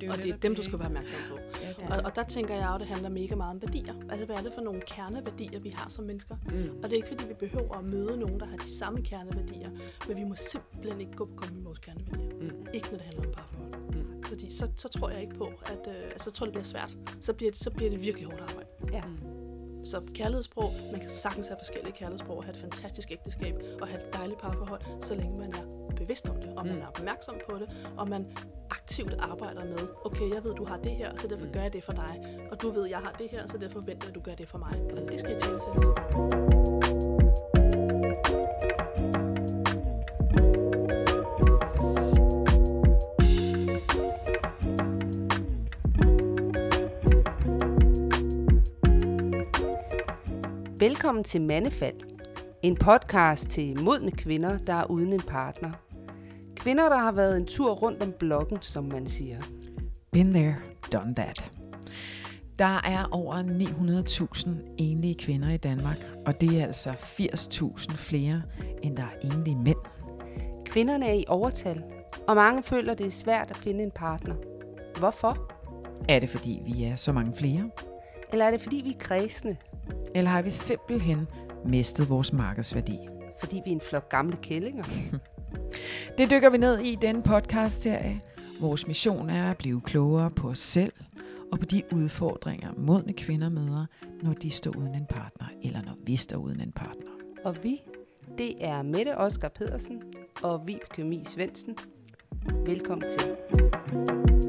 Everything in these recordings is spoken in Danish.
Det er og det er dem, du skal være opmærksom på. Ja, Og, og der tænker jeg jo, at det handler mega meget om værdier. Altså, hvad er det for nogle kerneværdier, vi har som mennesker? Mm. Og det er ikke, fordi vi behøver at møde nogen, der har de samme kerneværdier, men vi må simpelthen ikke gå på kompromis med vores kerneværdier. Mm. Ikke når det handler om parforhold. Mm. Fordi så, så tror jeg ikke på, at øh, altså, så tror jeg, det bliver svært. Så bliver, det, så bliver det virkelig hårdt arbejde. Ja. Så kærlighedssprog, man kan sagtens have forskellige kærlighedssprog og have et fantastisk ægteskab og have et dejligt parforhold, så længe man er bevidst om det, og man Mm. er opmærksom på det, og man aktivt arbejder med, okay, jeg ved, du har det her, så derfor Mm. gør jeg det for dig, og du ved, jeg har det her, så derfor forventer jeg, at du gør det for mig. Og det skal tilsættes. Velkommen til Mandefald. En podcast til modne kvinder, der er uden en partner. Kvinder, der har været en tur rundt om blokken, som man siger. Been there, done that. Der er over 900.000 enlige kvinder i Danmark, og det er altså 80.000 flere, end der er enlige mænd. Kvinderne er i overtal, og mange føler, det er svært at finde en partner. Hvorfor? Er det fordi, vi er så mange flere? Eller er det fordi, vi er kredsende? Eller har vi simpelthen mistet vores markedsværdi? Fordi vi er en flok gamle kællinger? Det dykker vi ned i i denne podcast-serie. Vores mission er at blive klogere på os selv og på de udfordringer, modne kvinder møder, når de står uden en partner, eller når vi står uden en partner. Og vi, det er Mette Oskar Pedersen og Vibeke Mi Svendsen. Velkommen til.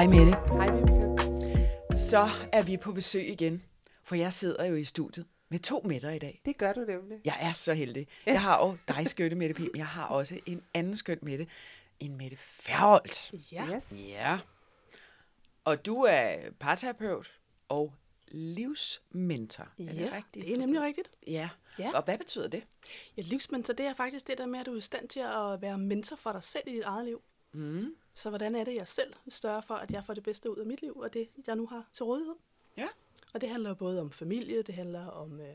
Hej Mette. Hej Vibeke. Så er vi på besøg igen, for jeg sidder jo i studiet med to mætter i dag. Det gør du nemlig. Jeg er så heldig. Jeg har jo dig skønne Mette Pim, jeg har også en anden skøn Mette, en Mette Færholt. Ja. Yes. Ja. Og du er parterapeut og livsmentor. Ja, er det rigtigt? det er nemlig rigtigt. Ja. Ja. Og hvad betyder det? Ja, livsmentor, det er faktisk det der med, at du er i stand til at være mentor for dig selv i dit eget liv. Mm. Så hvordan er det, jeg selv større for, at jeg får det bedste ud af mit liv, og det, jeg nu har til rådighed? Ja. Og det handler både om familie, det handler om øh,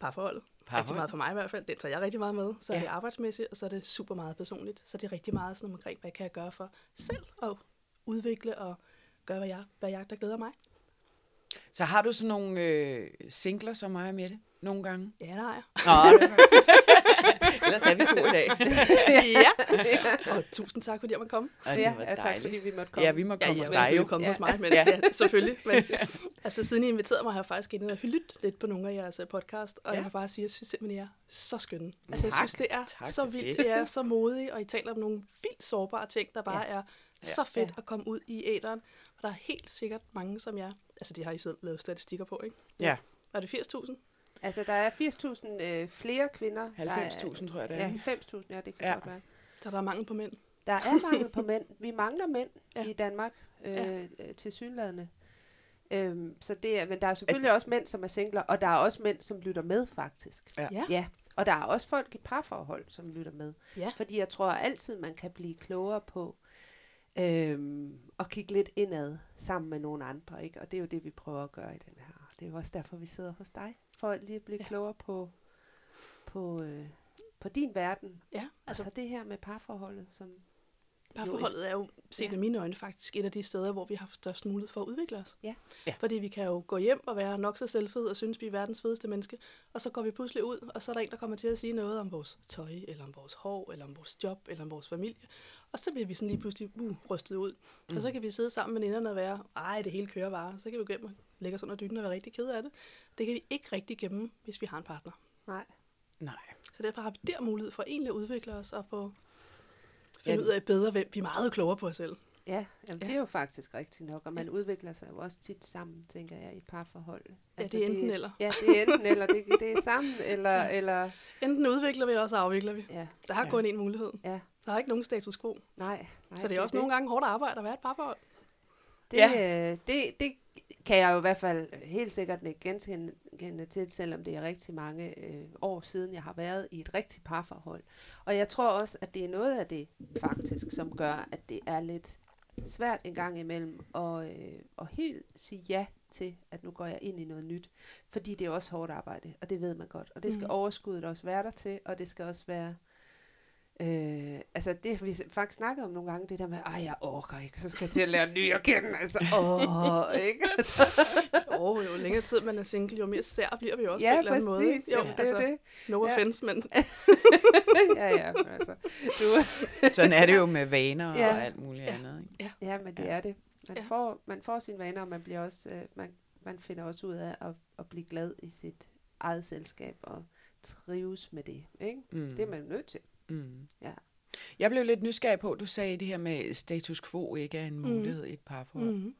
parforhold. Parforhold. Rigtig meget for mig i hvert fald. Det tager jeg rigtig meget med. Så er Ja. det arbejdsmæssigt, og så er det super meget personligt. Så det er rigtig meget sådan omkring, hvad kan jeg gøre for selv at udvikle og gøre, hvad jeg, hvad jeg der glæder mig. Så har du sådan nogle øh, singler som mig og Mette nogle gange? Ja, det har jeg. Nå. Ellers er vi to i dag. ja. Og tusind tak, fordi jeg måtte komme. Og Ja, det var ja, tak fordi vi måtte komme. Ja, vi må komme ja, hos ja, dig jo. komme Ja. hos mig, men Ja. ja. ja, selvfølgelig. Men, altså, siden I inviterede mig, har jeg faktisk inde og lyttet lidt på nogle af jeres øh, podcast, og Ja. ja. jeg må bare sige, at jeg synes simpelthen, I er så skønne. Altså, jeg synes, det er Tak så vildt, det. I er så modige, og I taler om nogle vildt sårbare ting, der bare Ja. ja. er så fedt Ja. at komme ud i æderen. Og der er helt sikkert mange, som jeg... Altså, de har I selv lavet statistikker på, ikke? Ja, Er det 80.000? Altså, der er 80.000 øh, flere kvinder. Der er- 90.000 tror jeg det er. Ja, ikke? 90.000, ja, det kan Ja. godt være. Så der er mangel på mænd. Der er mangel på mænd. Vi mangler mænd ja. I Danmark øh, Ja. ja. til synlædende. Øhm, så det er, men der er selvfølgelig også mænd, som er singler, og der er også mænd, som lytter med, faktisk. Ja. Ja. ja. Og der er også folk i parforhold, som lytter med. Ja. Fordi jeg tror altid, man kan blive klogere på øhm, at kigge lidt indad sammen med nogle andre. Ikke? Og det er jo det, vi prøver at gøre i den her. Det er jo også derfor, vi sidder hos dig. For lige at blive ja. Klogere på, på, øh, på din verden. Ja, Altså, altså, det her med parforholdet, som Parforholdet er jo, set Ja. ja. mine øjne, faktisk et af de steder, hvor vi har størst mulighed for at udvikle os. Ja. Ja. Fordi vi kan jo gå hjem og være nok så selvfed og synes, vi er verdens fedeste menneske. Og så går vi pludselig ud, og så er der en, der kommer til at sige noget om vores tøj, eller om vores hår, eller om vores job, eller om vores familie. Og så bliver vi sådan lige pludselig uh, rystet ud. Mm. Og så kan vi sidde sammen med veninderne og være, ej, det hele kører bare. Så kan vi gå hjem og lægge os under dynen og være rigtig ked af det. Det kan vi ikke rigtig gemme, hvis vi har en partner. nej. Nej. Så derfor har vi der mulighed for egentlig at udvikle os og få Ja. finde ud af bedre, hvem vi er meget klogere på os selv. Ja, jamen, ja. Ja. det er jo faktisk rigtigt nok, og man ja. udvikler sig jo også tit sammen, tænker jeg, i et parforhold. Ja, det er enten eller. Ja, det er enten eller, det, det er sammen, eller, ja. eller, Enten udvikler vi, eller så afvikler vi. ja, Der har Ja. ja. kun én mulighed. ja, Der er ikke nogen status quo. nej. nej så det er også nogle gange hårdt arbejde at være et parforhold. Det, Ja. ja. det, det kan jeg jo i hvert fald helt sikkert ikke genkende til, selvom det er rigtig mange øh, år siden, jeg har været i et rigtigt parforhold. Og jeg tror også, at det er noget af det faktisk, som gør, at det er lidt svært en gang imellem at, øh, at helt sige ja til, at nu går jeg ind i noget nyt. Fordi det er også hårdt arbejde, og det ved man godt. Og det skal mm. overskuddet også være der til, og det skal også være... Øh, altså det har vi faktisk snakket om nogle gange, det der med, ej jeg orker ikke, så skal jeg til at lære en ny at kende, altså åh, ikke? Altså, Og jo længere tid man er single, jo mere sær bliver vi også på en ja, eller anden måde. ikke? Jo, jo, det altså, er det. no Ja. offense, men ja, ja, altså, du, Sådan er det jo med vaner Ja. og alt muligt Ja. andet. Ikke? Ja, men det Ja. ja. er det. Man, Ja. ja. får, man får sine vaner, og man, bliver også, øh, man, man finder også ud af at, at blive glad i sit eget selskab og trives med det. Ikke? Mm. Det er man nødt til. Mm. Ja. Jeg blev lidt nysgerrig på, at du sagde det her med status quo ikke er en Mm. mulighed i et parforhold. mm,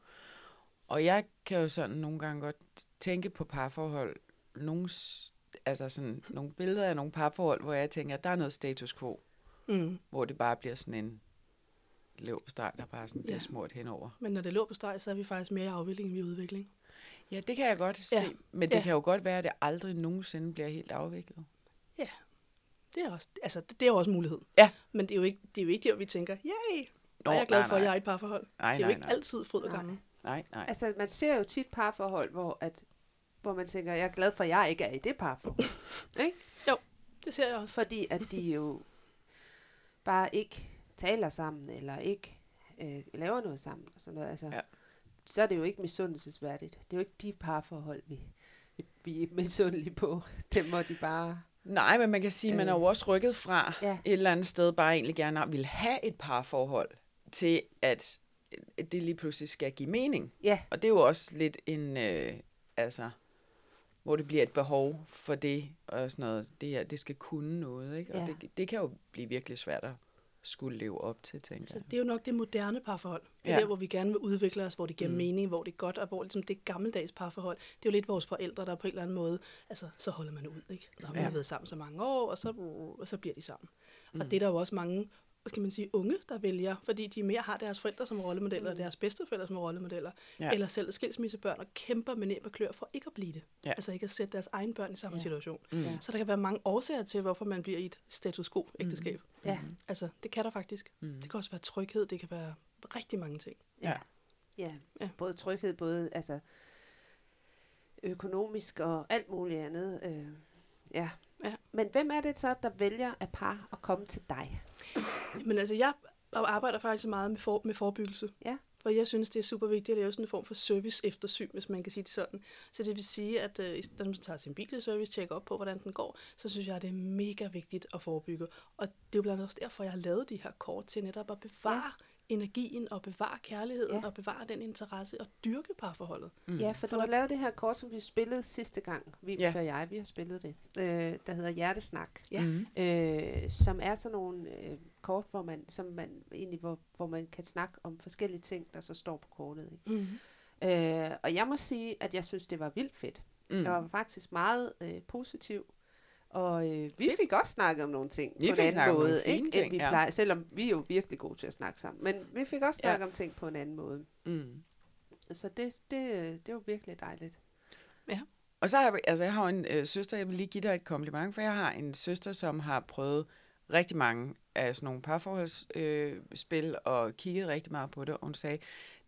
Og jeg kan jo sådan nogle gange godt tænke på parforhold, nogle, altså sådan nogle billeder af nogle parforhold, hvor jeg tænker, at der er noget status quo, mm. hvor det bare bliver sådan en løbsteg, der bare sådan bliver Ja. smurt henover. men når det lå på steg, så er vi faktisk mere i afvikling end vi i udvikling. Ja, det kan jeg godt Ja. se, men det Ja. kan jo godt være, at det aldrig nogensinde bliver helt afviklet. Det er også, altså, det, det er jo også en mulighed. Ja. Men det er jo ikke, det er jo ikke der, vi tænker, yay, Nå, og jeg er glad nej, for, at jeg er i et parforhold. Nej, det er jo nej, ikke nej. altid fryd og Nej. gammel. Nej, nej. Altså, man ser jo tit parforhold, hvor, at, hvor man tænker, jeg er glad for, at jeg ikke er i det parforhold. ikke? Det ser jeg også. Fordi at de jo bare ikke taler sammen, eller ikke øh, laver noget sammen. Og sådan noget. Altså, Ja. Så er det jo ikke misundelsesværdigt. Det er jo ikke de parforhold, vi, vi, vi er misundelige på. Dem må de bare... Nej, men man kan sige, at man er jo Øh. også rykket fra Ja. et eller andet sted bare egentlig gerne vil have et parforhold, til at det lige pludselig skal give mening. Ja, Og det er jo også lidt en, øh, altså, hvor det bliver et behov for det, og sådan noget, det her, det skal kunne noget, ikke? Og Ja. det, det kan jo blive virkelig svært at skulle leve op til, tænker Så jeg. det er jo nok det moderne parforhold. Det er Ja. der, hvor vi gerne vil udvikle os, hvor det giver Mm. mening, hvor det er godt, og hvor ligesom det gammeldags parforhold, det er jo lidt vores forældre, der på en eller anden måde, altså så holder man ud, ikke? Når man Ja. har været sammen så mange år, og så, og så bliver de sammen. Mm. Og det er der jo også mange, skal man sige, unge, der vælger, fordi de mere har deres forældre som rollemodeller, mm. og deres bedsteforældre som rollemodeller, Ja. eller selv skilsmissebørn, og kæmper med næb og klør for ikke at blive det. Ja. Altså ikke at sætte deres egen børn i samme Ja. situation. Mm. Ja. Så der kan være mange årsager til, hvorfor man bliver i et status quo-ægteskab. Mm. ja, Altså, det kan der faktisk. Mm. Det kan også være tryghed, det kan være rigtig mange ting. Ja. ja. ja. Ja. Både tryghed, både altså, økonomisk og alt muligt andet. Øh, ja. Ja. Men hvem er det så, der vælger af par at komme til dig? Men altså, jeg arbejder faktisk meget med, for, med forebyggelse. Ja. For jeg synes, det er super vigtigt at lave sådan en form for service eftersyn, hvis man kan sige det sådan. Så det vil sige, at øh, når man tager sin bil til service, tjekker op på, hvordan den går, så synes jeg, det er mega vigtigt at forebygge. Og det er jo blandt andet også derfor, jeg har lavet de her kort til netop at bevare ja. Energien og bevare kærligheden Ja. og bevare den interesse og dyrke parforholdet. Mm. Ja, for du har lavet det her kort, som vi spillede sidste gang, vi Ja. og jeg, vi har spillet det, øh, der hedder Hjertesnak, Ja. Mm. øh, som er sådan nogle øh, kort, hvor man, som man egentlig, hvor, hvor man kan snakke om forskellige ting, der så står på kortet. Ikke? Mm. Øh, og jeg må sige, at jeg synes, det var vildt fedt. Mm. Jeg var faktisk meget øh, positiv. Og øh, vi fik også snakket om nogle ting Vi på en anden måde, ikke, ting, end vi ja. plejer, selvom vi er jo virkelig gode til at snakke sammen. Men vi fik også Ja. snakket om ting på en anden måde. Mm. Så det, det, det var virkelig dejligt. Og så har jeg, altså jeg har en øh, søster, jeg vil lige give dig et kompliment, for jeg har en søster, som har prøvet rigtig mange af sådan nogle parforholdsspil, øh, spil, og kigget rigtig meget på det, og hun sagde,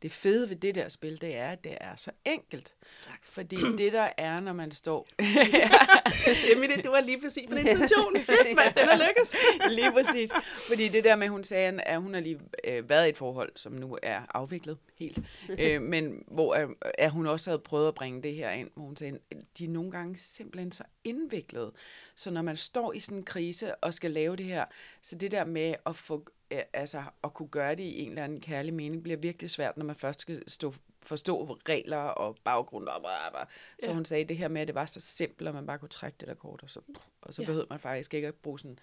det fede ved det der spil, det er, at det er så enkelt. Tak. Fordi det der er, når man står... Emilie, det var lige præcis på den intention. Fedt, mand, den er lykkes. lige præcis. Fordi det der med, hun sagde, at hun har lige øh, været i et forhold, som nu er afviklet helt. øh, men hvor øh, at hun også havde prøvet at bringe det her ind, hvor hun sagde, de er nogle gange simpelthen så indviklede. Så når man står i sådan en krise og skal lave det her, så det der med at få altså at kunne gøre det i en eller anden kærlig mening, bliver virkelig svært, når man først skal stå, forstå regler og baggrund. Og bla, bla. Så Ja. hun sagde det her med, at det var så simpelt, at man bare kunne trække det der kort, og så, og så Ja. behøvede man faktisk ikke at bruge sådan øh,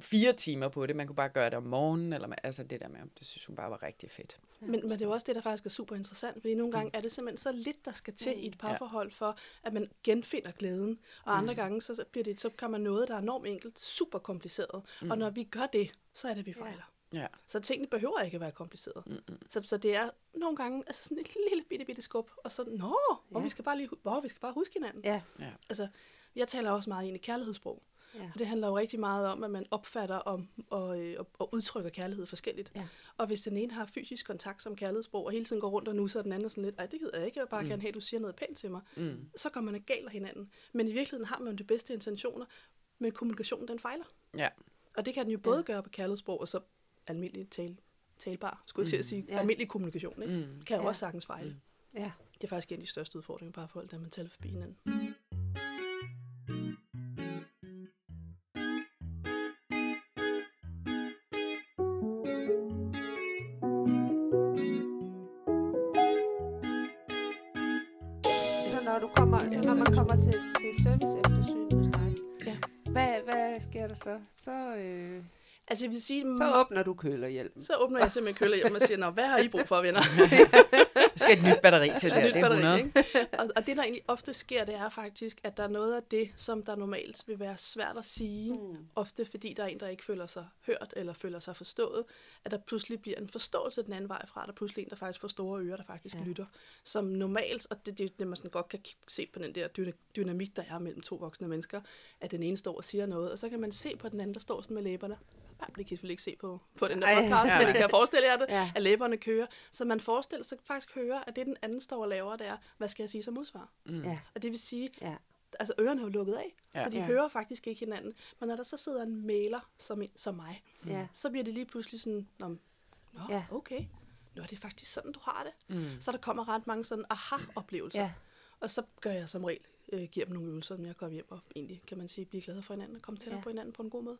fire timer på det. Man kunne bare gøre det om morgenen, eller man, altså det der med, det synes hun bare var rigtig fedt. Men, men det er jo også det, der faktisk er super interessant, fordi nogle gange er det simpelthen så lidt, der skal til i et parforhold for, at man genfinder glæden. Og andre gange, så, bliver det, så kan man noget, der er enormt enkelt, super kompliceret. Mm. Og når vi gør det, så er det, vi fejler. Ja. Så tingene behøver ikke at være kompliceret. Mm-mm. Så, så det er nogle gange altså sådan et lille bitte, bitte skub, og så, nå, hvor Ja. vi skal bare lige, hvor vi skal bare huske hinanden. Ja, Ja. Altså, jeg taler også meget ind i kærlighedssprog. Ja. Og det handler jo rigtig meget om, at man opfatter om, og, øh, og, og udtrykker kærlighed forskelligt. Ja. Og hvis den ene har fysisk kontakt som kærlighedssprog, og hele tiden går rundt og nusser, den anden sådan lidt, ej, det gider jeg ikke, jeg vil bare mm. gerne have, at du siger noget pænt til mig, Mm. så går man galt af hinanden. Men i virkeligheden har man jo de bedste intentioner, men kommunikationen den fejler. Ja. Og det kan den jo både ja. gøre på kærlighedssprog, og så almindelig tal, talbar, skulle jeg til at sige, Ja. ja. almindelig kommunikation, ikke? Mm. kan jo Ja. også sagtens fejle. Mm. Ja. Det er faktisk en af de største udfordringer bare for folk, der man taler forbi hinanden. Så så? Så, øh, Altså jeg vil sige, så åbner du kølerhjelmen. så åbner jeg simpelthen kølehjem og siger, Nå, hvad har I brug for, venner? Der skal et nyt batteri til Der er der, det er batteri, 100. ikke? Og, og det, der egentlig ofte sker, det er faktisk, at der er noget af det, som der normalt vil være svært at sige, Mm. ofte fordi der er en, der ikke føler sig hørt eller føler sig forstået, at der pludselig bliver en forståelse den anden vej fra. Der er pludselig en, der faktisk får store ører, der faktisk Ja. lytter. Som normalt, og det er det, det, man sådan godt kan se på den der dyna- dynamik, der er mellem to voksne mennesker, at den ene står og siger noget, og så kan man se på den anden, der står sådan med læberne. Ja, det kan I selvfølgelig ikke se på, på den der Ej. podcast, Ja. men det kan jeg forestille jer det, Ja. at læberne kører. Så man forestiller sig faktisk høre, at det den anden står og laver, det er, hvad skal jeg sige som modsvar? Mm. Ja, Og det vil sige, ja, altså ørerne er jo lukket af, Ja. så de Ja. hører faktisk ikke hinanden. Men når der så sidder en mailer som, en, som mig, ja, så bliver det lige pludselig sådan, Nå, Nå Ja. okay, Nå, det er faktisk sådan, du har det. Mm. Så der kommer ret mange sådan aha-oplevelser. ja, Og så gør jeg som regel, øh, giver dem nogle øvelser, når jeg kommer hjem og egentlig, kan man sige, blive glade for hinanden og komme tættere ja. på hinanden på en god måde.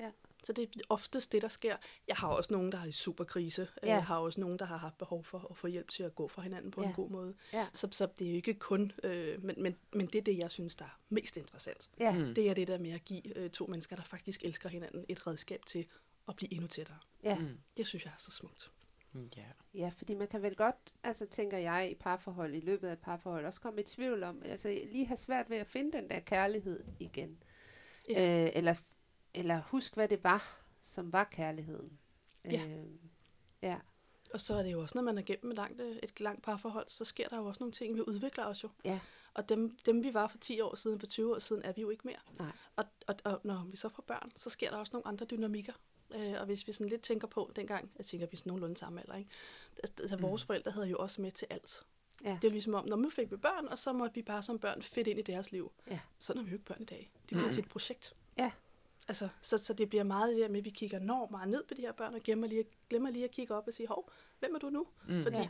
Ja. Så det er oftest det, der sker. Jeg har også nogen, der er i super krise. Ja. Jeg har også nogen, der har haft behov for at få hjælp til at gå for hinanden på Ja. en god måde. ja, Så, så det er jo ikke kun, øh, men, men, men det er det, jeg synes, der er mest interessant. ja, Mm. Det er det der med at give øh, to mennesker, der faktisk elsker hinanden, et redskab til at blive endnu tættere. ja. Mm. Det synes jeg er så smukt. Ja. Ja, fordi man kan vel godt, altså tænker jeg, i parforhold, i løbet af et parforhold, også komme i tvivl om, altså lige have svært ved at finde den der kærlighed igen. Ja. Øh, eller, eller husk, hvad det var, som var kærligheden. Ja. Øh, ja, Og så er det jo også, når man er gennem et langt, øh, et langt parforhold, så sker der jo også nogle ting, vi udvikler os jo. Ja. Og dem, dem vi var for 10 år siden, for 20 år siden, er vi jo ikke mere. Nej. Og, og, og når vi så får børn, så sker der også nogle andre dynamikker. Øh, og hvis vi sådan lidt tænker på dengang, jeg tænker, vi er sådan nogenlunde samme alder, ikke? Altså, altså, vores forældre havde jo også med til alt. Ja. Det er ligesom om, når nu fik vi børn, og så måtte vi bare som børn fedt ind i deres liv. Ja. Sådan er vi jo ikke børn i dag. Det bliver Nej. til et projekt. Ja. Altså, så, så det bliver meget det der med, at vi kigger enormt meget ned på de her børn, og glemmer lige, glemmer lige at kigge op og sige, hov, hvem er du nu? Mm. Fordi Ja.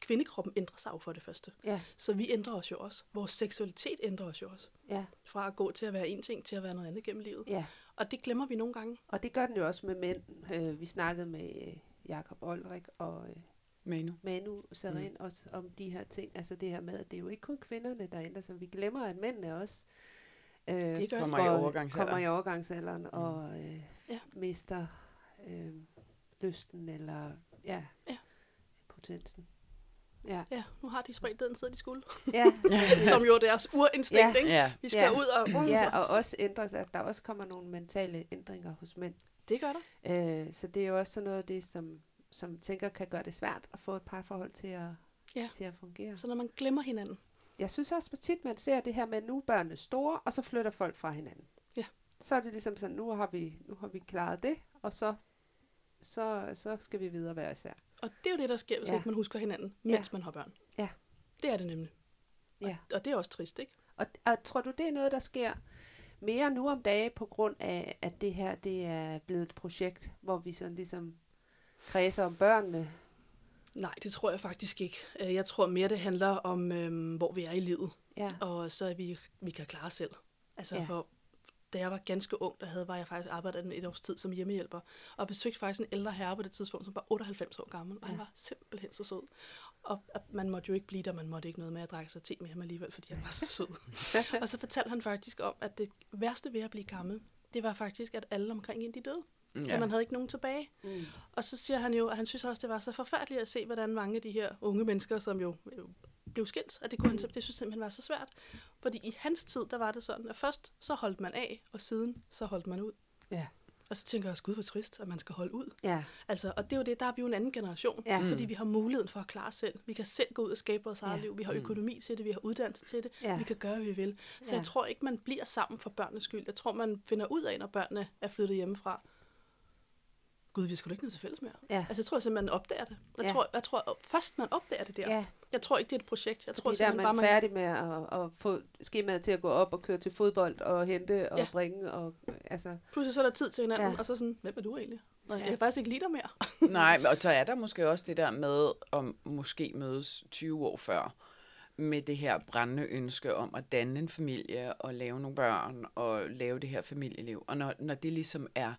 kvindekroppen ændrer sig jo for det første. ja, Så vi ændrer os jo også. Vores seksualitet ændrer os jo også. ja, Fra at gå til at være en ting, til at være noget andet gennem livet. ja. Og det glemmer vi nogle gange. Og det gør den jo også med mænd. Øh, vi snakkede med øh, Jakob Olrik og øh, Manu. Manu Sarin mm. også om de her ting. Altså det her med, at det er jo ikke kun kvinderne, der ændrer sig. Vi glemmer, at mændene også øh, Det gør Kommer det. i overgangsalderen. kommer i overgangsalderen mm. og øh, Ja. mister øh, lysten eller ja, Ja. potensen. Ja, Ja, nu har de spredt den side, de skulle. ja. Som jo er deres urinstinkt, Ja. ikke? Ja. Vi skal Ja. ud og... ja, og også ændrer sig, at der også kommer nogle mentale ændringer hos mænd. Det gør der. Øh, så det er jo også sådan noget af det, som, som tænker kan gøre det svært at få et parforhold til at, Ja. til at fungere. Så når man glemmer hinanden. Jeg synes også at tit, man ser det her med, at nu er børnene store, og så flytter folk fra hinanden. Ja. Så er det ligesom sådan, nu har vi, nu har vi klaret det, og så, så, så skal vi videre hver især. Og det er jo det, der sker, hvis Ja. ja. ikke man husker hinanden, Ja. mens man har børn. Ja. Det er det nemlig. Ja. Og det er også trist, ikke? Og, og tror du, det er noget, der sker mere nu om dage, på grund af, at det her det er blevet et projekt, hvor vi sådan ligesom kredser om børnene? Nej, det tror jeg faktisk ikke. Øh, Jeg tror mere, det handler om, øhm, hvor vi er i livet. Ja, Og så at vi, vi kan klare os selv. Altså, Ja. for, da jeg var ganske ung, der havde, var jeg faktisk arbejdet med et års tid som hjemmehjælper. Og besøgte faktisk en ældre herre på det tidspunkt, som var 98 år gammel. Og han Ja. var simpelthen så sød. Og at man måtte jo ikke blive der, man måtte ikke noget med at drikke sig te med ham alligevel, fordi han var så sød. og så fortalte han faktisk om, at det værste ved at blive gammel, det var faktisk, at alle omkring en de døde. Ja. Så Ja. man havde ikke nogen tilbage. mm. Og så siger han jo, at han synes også, det var så forfærdeligt at se, hvordan mange af de her unge mennesker, som jo blev skilt, at det, kunne han, simp- det synes simpelthen var så svært. Fordi i hans tid, der var det sådan, at først så holdt man af, og siden så holdt man ud. ja, Og så tænker jeg også, gud, hvor trist, at man skal holde ud. Ja. Altså, og det er jo det, der er vi jo en anden generation. Ja. Fordi vi har muligheden for at klare os selv. Vi kan selv gå ud og skabe vores eget Ja. liv. Vi har økonomi til det, vi har uddannelse til det. Ja. Vi kan gøre, hvad vi vil. Så Ja. jeg tror ikke, man bliver sammen for børnenes skyld. Jeg tror, man finder ud af, når børnene er flyttet hjemmefra. Gud, vi skal ikke ned til fælles mere. Ja. Altså, jeg tror simpelthen, man opdager det. Jeg, Ja. tror, jeg tror, først man opdager det der. Ja, Jeg tror ikke, det er et projekt. Jeg tror fordi der er man bare, man... færdig med at, at få skemaet til at gå op og køre til fodbold og hente og Ja. bringe. Og, altså, Pludselig så er der tid til hinanden, Ja. og så sådan, hvem er du egentlig? Ja. Jeg kan faktisk ikke lide dig mere. Nej, og så er der måske også det der med at måske mødes 20 år før med det her brændende ønske om at danne en familie og lave nogle børn og lave det her familieliv. Og når, når det ligesom er,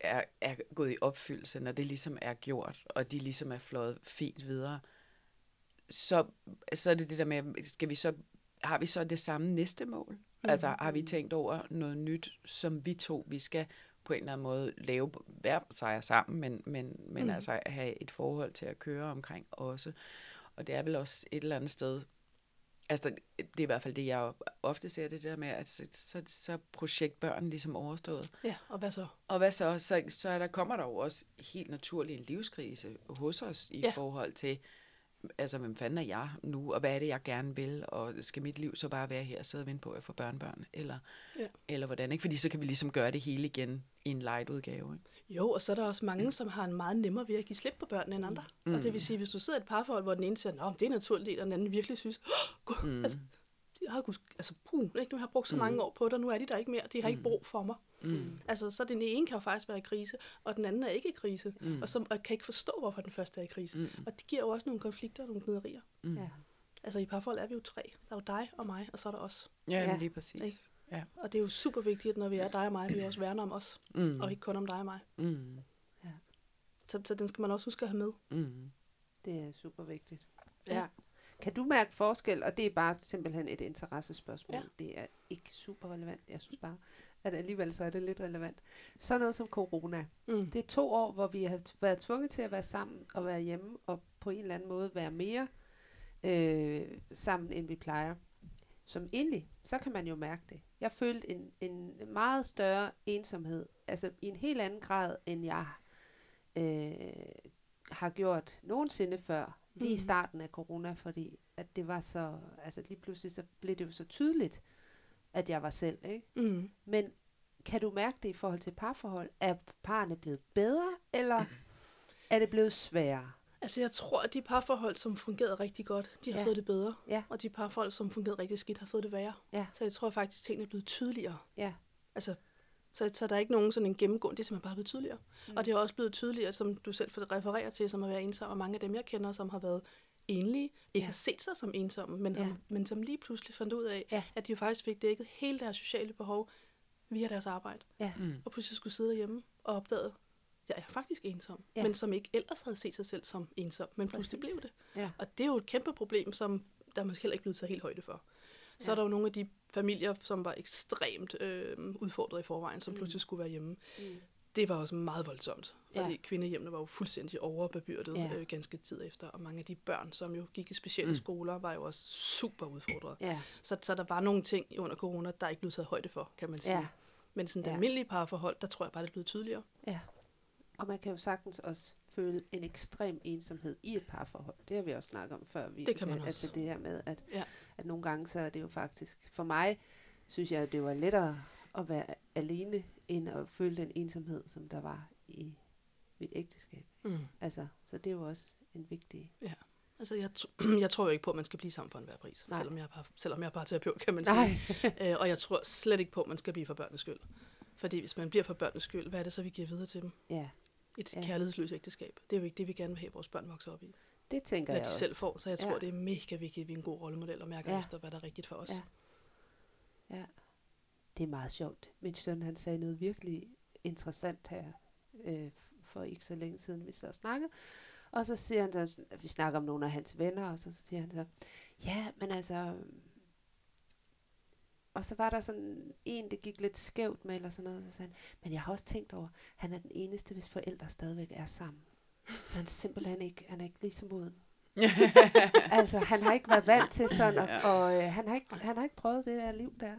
er, er, gået i opfyldelse, når det ligesom er gjort, og de ligesom er flået fint videre, så, så er det det der med, skal vi så, har vi så det samme næste mål? Mm. Altså har vi tænkt over noget nyt, som vi to, vi skal på en eller anden måde lave hver og sammen, men, men, men mm. altså have et forhold til at køre omkring også. Og det er vel også et eller andet sted, altså det er i hvert fald det, jeg ofte ser det der med, at så, så, så projektbørn ligesom overstået. Ja, og hvad så? Og hvad så? Så, så er der, kommer der jo også helt naturligt en livskrise hos os i ja. forhold til, altså hvem fanden er jeg nu, og hvad er det, jeg gerne vil, og skal mit liv så bare være her og sidde og vente på, at jeg får børnebørn, eller, Ja. eller hvordan, ikke? Fordi så kan vi ligesom gøre det hele igen i en light udgave, ikke? Jo, og så er der også mange, som har en meget nemmere ved at give slip på børnene end andre. Mm. Og det vil sige, hvis du sidder i et parforhold, hvor den ene siger, at det er naturligt, og den anden virkelig synes, oh, mm. altså, jeg har, altså, puh, ikke? nu har jeg brugt så mange år på det, og nu er de der ikke mere. De har ikke brug for mig. Mm. Altså, så den ene kan jo faktisk være i krise, og den anden er ikke i krise, mm. og, så, og kan ikke forstå, hvorfor den første er i krise. Mm. Og det giver jo også nogle konflikter og nogle gniderier. Mm. ja. Altså, i parforhold er vi jo tre. Der er jo dig og mig, og så er der os. Ja, Ja. ja. lige præcis. Ikke? Ja. Og det er jo super vigtigt, når vi er dig og mig, at vi også værner om os, Mm. og ikke kun om dig og mig. Mm. Så, så den skal man også huske at have med. Mm. Det er super vigtigt. Ja. Ja. Kan du mærke forskel, og det er bare simpelthen et interessespørgsmål. Ja. Det er ikke super relevant. Jeg synes bare, at alligevel så er det lidt relevant. Så noget som corona. Mm. Det er to år, hvor vi har været tvunget til at være sammen og være hjemme, og på en eller anden måde være mere øh, sammen, end vi plejer. Som egentlig, så kan man jo mærke det. Jeg følte en, en meget større ensomhed, altså i en helt anden grad, end jeg øh, har gjort nogensinde før, lige i Mhm. starten af corona, fordi at det var så, altså lige pludselig så blev det jo så tydeligt, at jeg var selv, ikke? Mm. Men kan du mærke det i forhold til parforhold? Er parerne blevet bedre, eller er det blevet sværere? Altså, jeg tror, at de parforhold, som fungerede rigtig godt, de har Ja. fået det bedre. Ja. Og de parforhold, som fungerede rigtig skidt, har fået det værre. Ja. Så jeg tror faktisk, at tingene er blevet tydeligere. Ja. Altså, så, så der er ikke nogen sådan en gennemgående, det er simpelthen bare blevet tydeligere. Mm. Og det er også blevet tydeligere, som du selv refererer til, som at være ensom, og mange af dem, jeg kender, som har været enlige, ikke Ja. har set sig som ensomme, men, Ja. men som lige pludselig fandt ud af, Ja. at de jo faktisk fik dækket hele deres sociale behov via deres arbejde. Ja. Mm. Og pludselig skulle sidde derhjemme og opdagede, jeg er faktisk ensom, Ja. men som ikke ellers havde set sig selv som ensom, men pludselig Præcis. blev det. Ja. Og det er jo et kæmpe problem, som der er måske heller ikke blevet taget helt højde for. Så Ja. er der jo nogle af de familier, som var ekstremt øh, udfordret i forvejen, som mm. pludselig skulle være hjemme. Mm. Det var også meget voldsomt, Ja. fordi kvindehjemmene var jo fuldstændig overbebyrdet Ja. ja. øh, ganske tid efter, og mange af de børn, som jo gik i specielle Mm. skoler, var jo også super udfordret. Ja. Så, så der var nogle ting under corona, der ikke blev taget højde for, kan man sige. Ja. Men sådan det Ja. almindelige parforhold, der tror jeg bare, det blevet tydeligere. ja. Og man kan jo sagtens også føle en ekstrem ensomhed i et parforhold. Det har vi også snakket om før. Vi, Det kan man øh, Altså også. det her med, at, Ja. at nogle gange så er det jo faktisk, for mig synes jeg, at det var lettere at være alene, end at føle den ensomhed, som der var i mit ægteskab. Mm. Altså, så det er jo også en vigtig... Altså, jeg, jeg tror jo ikke på, at man skal blive sammen for enhver pris, Nej. selvom jeg, er bare, selvom jeg er bare terapeut, kan man Nej, sige. øh, og jeg tror slet ikke på, at man skal blive for børnenes skyld. Fordi hvis man bliver for børnenes skyld, hvad er det så, vi giver videre til dem? ja, Et Ja. ja. kærlighedsløst ægteskab. Det er jo ikke det, vi gerne vil have, at vores børn vokser op i. det tænker Hvad jeg de også. selv får. Så jeg tror, Ja. ja. det er mega vigtigt, at vi er en god rollemodel og mærker Ja. ja. efter, hvad der er rigtigt for os. Ja. Ja, det er meget sjovt. Min søn, han sagde noget virkelig interessant her, øh, for ikke så længe siden, vi sad og snakkede. Og så siger han så, vi snakker om nogle af hans venner, og så siger han så, ja, men altså... Og så var der sådan en, det gik lidt skævt med, eller sådan noget, så sagde han, men jeg har også tænkt over, han er den eneste, hvis forældre stadigvæk er sammen. Så han simpelthen ikke, han er ikke lige så moden. altså, han har ikke været vant til sådan, og, og øh, han, har ikke, han har ikke prøvet det der liv der.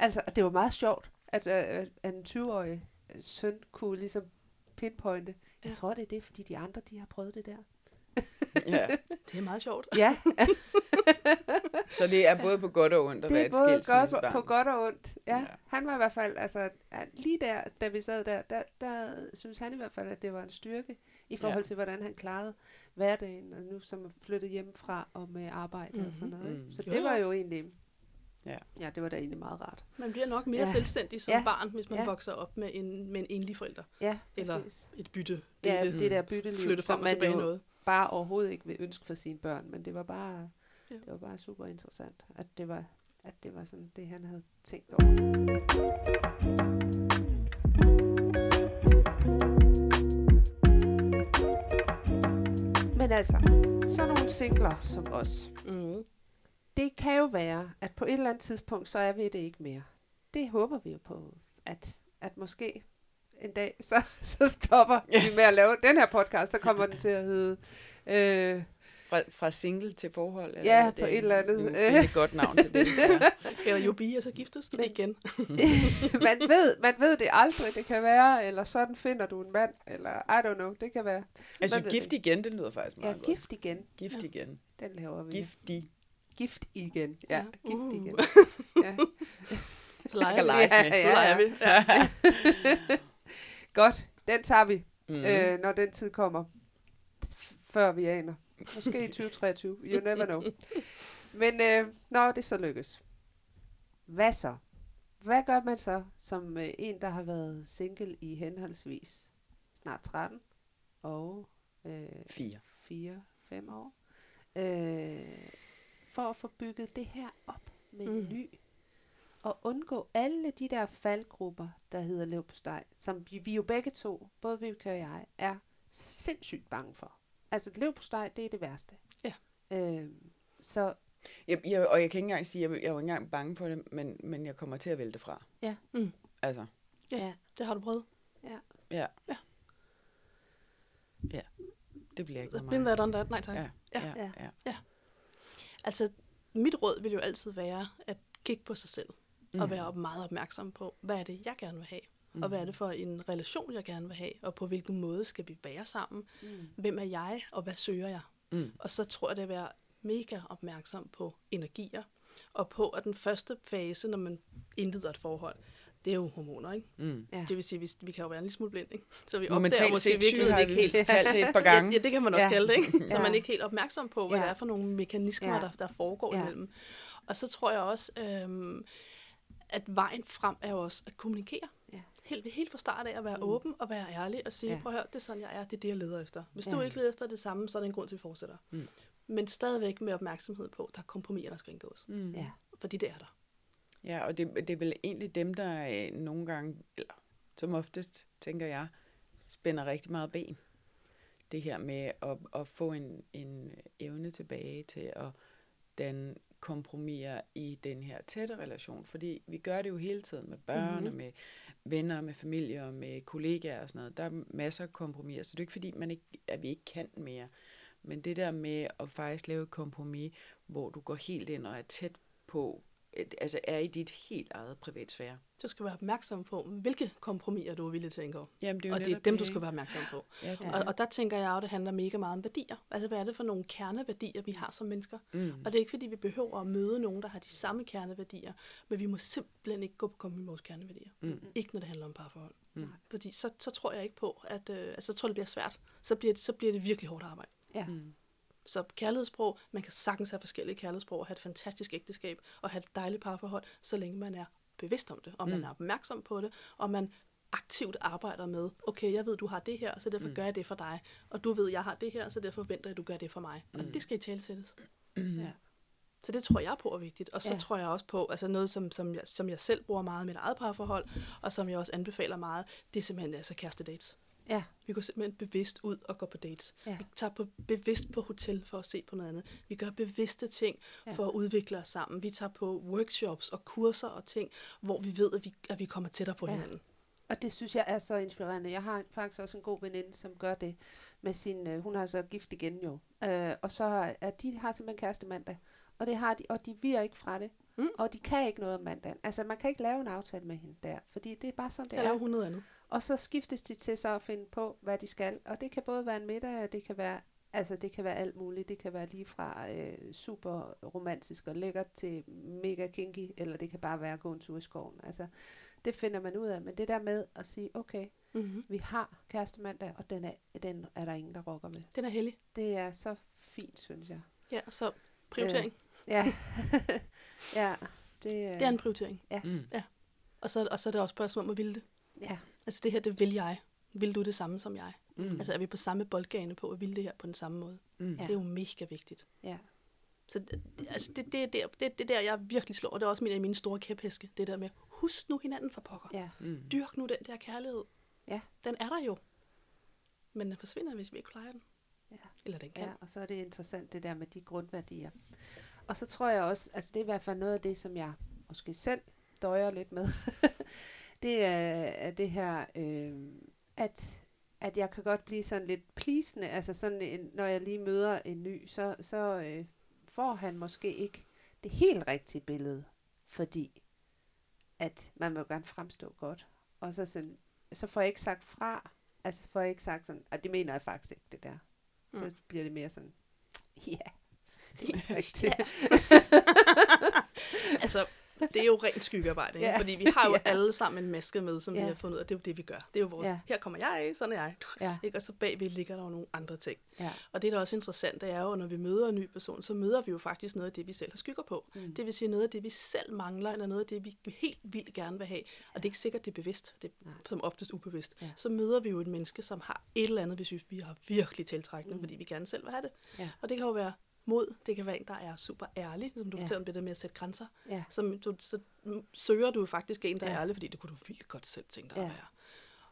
Altså, det var meget sjovt, at, øh, at en 20-årig søn kunne ligesom pinpointe. Jeg Ja. tror, det er det, fordi de andre, de har prøvet det der. Ja. Det er meget sjovt. Ja, Så det er både på godt og ondt at det være er et både godt, skilsmissebarn. på godt og ondt. Ja, Ja. Han var i hvert fald, altså lige der, da vi sad der, der, der synes han i hvert fald, at det var en styrke i forhold Ja. til, hvordan han klarede hverdagen, og nu som er flyttet hjemmefra og med arbejde mm-hmm. og sådan noget. Mhm. Mm. Så Jo, det jo. var jo egentlig, Ja. ja, det var da egentlig meget rart. Man bliver nok mere Ja. selvstændig som Ja. barn, hvis man Ja. vokser op med en, med en enlig forælder. Ja, Eller præcis. Et bytte. Ja, det der bytteliv, flytte som frem og man tilbage jo noget. bare overhovedet ikke vil ønske for sine børn, men det var bare, Ja. det var bare super interessant, at det var, at det var sådan det, han havde tænkt over. Men altså, sådan nogle singler som os, Mm. Det kan jo være, at på et eller andet tidspunkt, så er vi det ikke mere. Det håber vi jo på, at, at måske en dag, så, så stopper vi med at lave den her podcast, så kommer den til at hedde... Øh, Fra, fra single til forhold? Eller Ja, på det, et eller andet. Må finde et godt navn til det. Ja. Eller jo bi, og så giftes Men- igen. man, ved, man ved det aldrig, det kan være, eller sådan finder du en mand, eller I don't know, det kan være. Altså, Man gift det. igen, det lyder faktisk Ja, meget godt. gift igen, Gift Ja. igen. den laver vi. Giftig. Gift igen, ja, Ja. gift Uh. igen. Ja. Så leger vi. Ja, med. ja. Leger vi. Ja. Godt, den tager vi, Mm. øh, når den tid kommer, før vi aner. Måske i 2023, you never know. Men øh, når det så lykkes, hvad så? Hvad gør man så som øh, en, der har været single i henholdsvis snart 13 og øh, Fire. 4-5 år, øh, for at få bygget det her op med mm. Ny, og undgå alle de der faldgrupper, der hedder leverpostej, som vi, vi jo begge to, både Vibeke og jeg, er sindssygt bange for. Altså leverpostej, det er det værste. Ja. Øh, så Jeg, jeg, og jeg kan ikke engang sige, at jeg, jeg er jo ikke engang bange for det, men, men jeg kommer til at vælge det fra. Ja. Mm. Altså, Ja. ja, Det har du prøvet. ja. Ja. Ja. Det bliver ikke Been there, done that. Nej, tak. Ja, Ja. ja, Ja. ja. Altså, mit råd vil jo altid være at kigge på sig selv. Mm. Og være meget opmærksom på, hvad er det, jeg gerne vil have? Mm. Og hvad er det for en relation, jeg gerne vil have? Og på hvilken måde skal vi være sammen? Mm. Hvem er jeg, og hvad søger jeg? Mm. Og så tror jeg, det er at være mega opmærksom på energier. Og på, at den første fase, når man indleder et forhold, det er jo hormoner, ikke? Mm. Ja. Det vil sige, vi, vi kan jo være en lille smule blind, ikke? Så vi opdager måske har ikke vi helt... kaldt det et par gange. Ja, ja, det kan man også Ja. kalde det, ikke? Så Ja. man er ikke helt opmærksom på, hvad Ja. det er for nogle mekanismer, Ja. der, der foregår Ja. imellem. Og så tror jeg også, øhm, at vejen frem er jo også at kommunikere. Ja. Helt, helt fra start af at være Mm. åben og være ærlig og sige, Ja. prøv at høre, det er sådan, jeg er, det er det, jeg leder efter. Hvis Ja. du ikke leder efter det samme, så er der en grund til, at vi fortsætter. Mm. Men stadigvæk med opmærksomhed på, at der er kompromiser, der skal indgås. Mm. ja. Fordi det er der. Ja, og det, det er vel egentlig dem, der øh, nogle gange, eller som oftest, tænker jeg, spænder rigtig meget ben. Det her med at, at få en, en evne tilbage til at danne kompromiser i den her tætte relation. Fordi vi gør det jo hele tiden med børn mm-hmm. og med venner, med familie og med kollegaer og sådan noget. Der er masser af kompromiser, så det er ikke fordi, man ikke, at vi ikke kan mere. Men det der med at faktisk lave et kompromis, hvor du går helt ind og er tæt på, altså er i dit helt eget privatsfære. Du skal være opmærksom på, hvilke kompromiser du er villig til at indgå. Jamen, det er Og det er dem, du skal være opmærksom på. Ja, det Og, og der tænker jeg jo, at det handler mega meget om værdier. Altså, hvad er det for nogle kerneværdier, vi har som mennesker? Mm. Og det er ikke, fordi vi behøver at møde nogen, der har de samme kerneværdier, men vi må simpelthen ikke gå på kompromis med vores kerneværdier. Mm. Ikke når det handler om parforhold. Mm. Fordi så, så tror jeg ikke på, at øh, altså, så tror jeg, det bliver svært. Så bliver det, så bliver det virkelig hårdt arbejde. Ja. Mm. Så kærlighedssprog, man kan sagtens have forskellige kærlighedssprog og have et fantastisk ægteskab og have et dejligt parforhold, så længe man er bevidst om det, og man Mm. er opmærksom på det, og man aktivt arbejder med, okay, jeg ved, du har det her, så derfor Mm. mm. gør jeg det for dig, og du ved, jeg har det her, så derfor forventer jeg, at du gør det for mig. Mm. Og Mm. det skal i talsættes. Ja. Så det tror jeg på er vigtigt. Og så ja. tror jeg også på, altså noget, som, som, jeg, som jeg selv bruger meget i mit eget parforhold, og som jeg også anbefaler meget, det er simpelthen altså kæreste dates. Ja. Vi går simpelthen bevidst ud og går på dates. Ja. Vi tager på, bevidst på hotel for at se på noget andet. Vi gør bevidste ting Ja. for at udvikle os sammen. Vi tager på workshops og kurser og ting, hvor vi ved, at vi, at vi kommer tættere på Ja. hinanden. Og det synes jeg er så inspirerende. Jeg har faktisk også en god veninde, som gør det med sin, øh, hun har så gift igen jo. Øh, og så er de har simpelthen kæreste mandag. Og det har de, og de virer ikke fra det. Mm. Og de kan ikke noget om mandagen. Altså man kan ikke lave en aftale med hende der, fordi det er bare sådan, det Jeg laver er. hun noget andet. Og så skiftes de til så at finde på, hvad de skal. Og det kan både være en middag, og det kan være, altså det kan være alt muligt. Det kan være lige fra øh, super romantisk og lækkert til mega kinky, eller det kan bare være at gå en tur i skoven. Altså, det finder man ud af. Men det der med at sige, okay, Mm-hmm. vi har kærestemandag, og den er, den er der ingen, der rokker med. Den er heldig. Det er så fint, synes jeg. Ja, så prioritering. Ja, ja det, øh, Det er en prioritering. Mm. Og så, og så er det også spørgsmål om at ville det. ja, Altså det her, det vil jeg. Vil du det samme som jeg? Mm. Altså er vi på samme boldgane på at ville det her på den samme måde? Mm. Det er jo mega vigtigt. ja, Så det, altså det, det, er der, det, det er der, jeg virkelig slår. Og det er også min af mine store kæphæske. Det der med, husk nu hinanden for pokker. ja, Mm. Dyrk nu den der kærlighed. Ja. Den er der jo. Men den forsvinder, hvis vi ikke plejer den. Ja. Eller den kan. ja. Og så er det interessant, det der med de grundværdier. Og så tror jeg også, altså det er i hvert fald noget af det, som jeg måske selv døjer lidt med. det er, er det her, øh, at, at jeg kan godt blive sådan lidt plisende. Altså sådan, en, når jeg lige møder en ny, så, så øh, får han måske ikke det helt rigtige billede, fordi at man må gerne fremstå godt. Og så, sådan, så får jeg ikke sagt fra, altså får jeg ikke sagt sådan, at det mener jeg faktisk ikke, det der. Så Mm. bliver det mere sådan, ja, det er rigtigt. Altså, det er jo rent skyggearbejde, ikke? Ja. fordi vi har jo Ja. alle sammen en maske med, som Ja. vi har fundet ud af. Det er jo det, vi gør. Det er jo vores, Ja. her kommer jeg, sådan er jeg. Ja, Ikke? Og så bagved ligger der jo nogle andre ting. ja. Og det, der er også interessant, det er jo, når vi møder en ny person, så møder vi jo faktisk noget af det, vi selv har skygger på. Mm. Det vil sige noget af det, vi selv mangler, eller noget af det, vi helt vildt gerne vil have. Og det er ikke sikkert, det er bevidst. Det er Nej. som oftest ubevidst. Ja. Så møder vi jo et menneske, som har et eller andet, vi synes, vi har virkelig tiltrækkende, mm. fordi vi gerne selv vil have det. Ja. Og det kan jo være mod, det kan være en, der er super ærlig, som du Ja. fortæller om det der med at sætte grænser. Ja. Som du, så søger du faktisk en, der er Ja. ærlig, fordi det kunne du vildt godt selv tænke dig Ja. at være.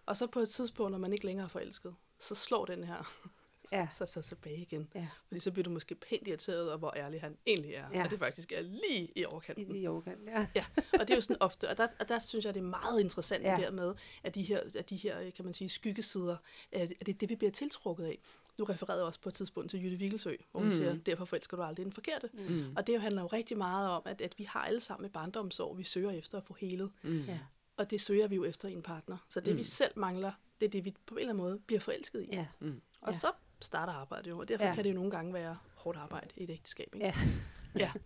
Og så på et tidspunkt, når man ikke længere er forelsket, så slår den her Ja. så, så tilbage igen. Ja. Fordi så bliver du måske pænt irriteret over, hvor ærlig han egentlig er. Ja. Og det faktisk er lige i overkanten. I yoga, ja. Ja, og det er jo sådan ofte, og der, og der synes jeg, det er meget interessant. Ja. det der med, at de her, at de her, kan man sige, skyggesider, at det er det, vi bliver tiltrukket af. Du refererede også på et tidspunkt til Jytte Vigelsø, hvor hun Mm. mm. siger, derfor forelsker du aldrig den forkerte. Mm. Mm. Og det jo handler jo rigtig meget om, at, at vi har alle sammen et barndomsår, vi søger efter at få helet. Mm. Ja. Og det søger vi jo efter i en partner. Så det, Mm. vi selv mangler, det er det, vi på en eller anden måde bliver forelsket i. Ja. Og Ja. så starter arbejdet jo, og derfor Ja. ja. kan det jo nogle gange være hårdt arbejde i et ægteskab. Ikke? Ja. ja.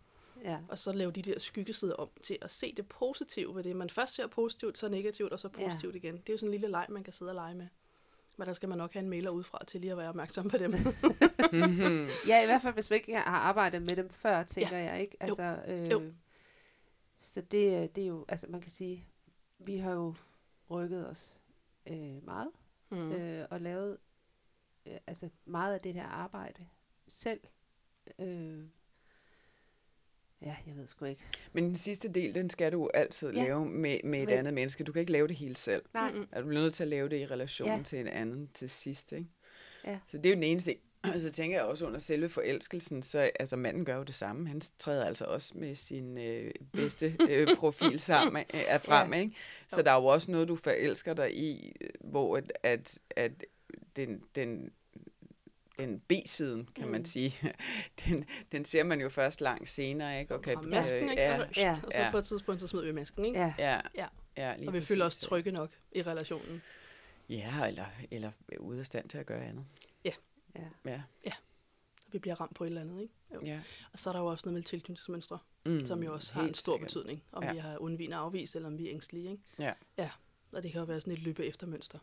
Ja. Og så lave de der skyggesider om til at se det positive ved det. Man først ser positivt, så negativt, og så Ja. positivt igen. Det er jo sådan en lille leg, man kan sidde og lege med. Men der skal man nok have en mailer udefra til lige at være opmærksom på dem. Mm-hmm. ja, i hvert fald, hvis vi ikke har arbejdet med dem før, tænker ja. jeg, ikke? Altså, øh, Jo. Så det, det er jo, altså man kan sige, vi har jo rykket os øh, meget, mm. øh, og lavet øh, altså meget af det her arbejde selv. Øh, ja, jeg ved sgu ikke. Men den sidste del, den skal du altid Ja. lave med, med et Med- andet menneske. Du kan ikke lave det hele selv. Nej, Mm-mm. Er du bliver nødt til at lave det i relation Ja. til en anden til sidst, ikke? Ja. Så det er jo den eneste. Og så tænker jeg også under selve forelskelsen, så altså manden gør jo det samme. Han træder altså også med sin øh, bedste øh, profil sammen øh, frem, Ja. ikke? Så der er jo også noget, du forelsker dig i, øh, hvor at, at, at den, den, den B-siden, kan man Mm. sige, den, den ser man jo først langt senere, ikke? Og masken, ikke? ja, Og, ja, og så ja. på et tidspunkt, så smider vi masken, ikke? ja, ja, Ja. ja lige og vi præcis. føler os trygge nok i relationen. Ja, eller, eller ude af stand til at gøre andet. ja. Ja, Og vi bliver ramt på et eller andet, ikke? Jo. ja. Og så er der jo også noget med tilknytningsmønstre, Mm, som jo også har en stor sikkert. betydning. Om Ja. vi har undvigende afvist, eller om vi er ængstelige, ikke? Ja. Ja, og det kan jo være sådan et løbe efter mønster.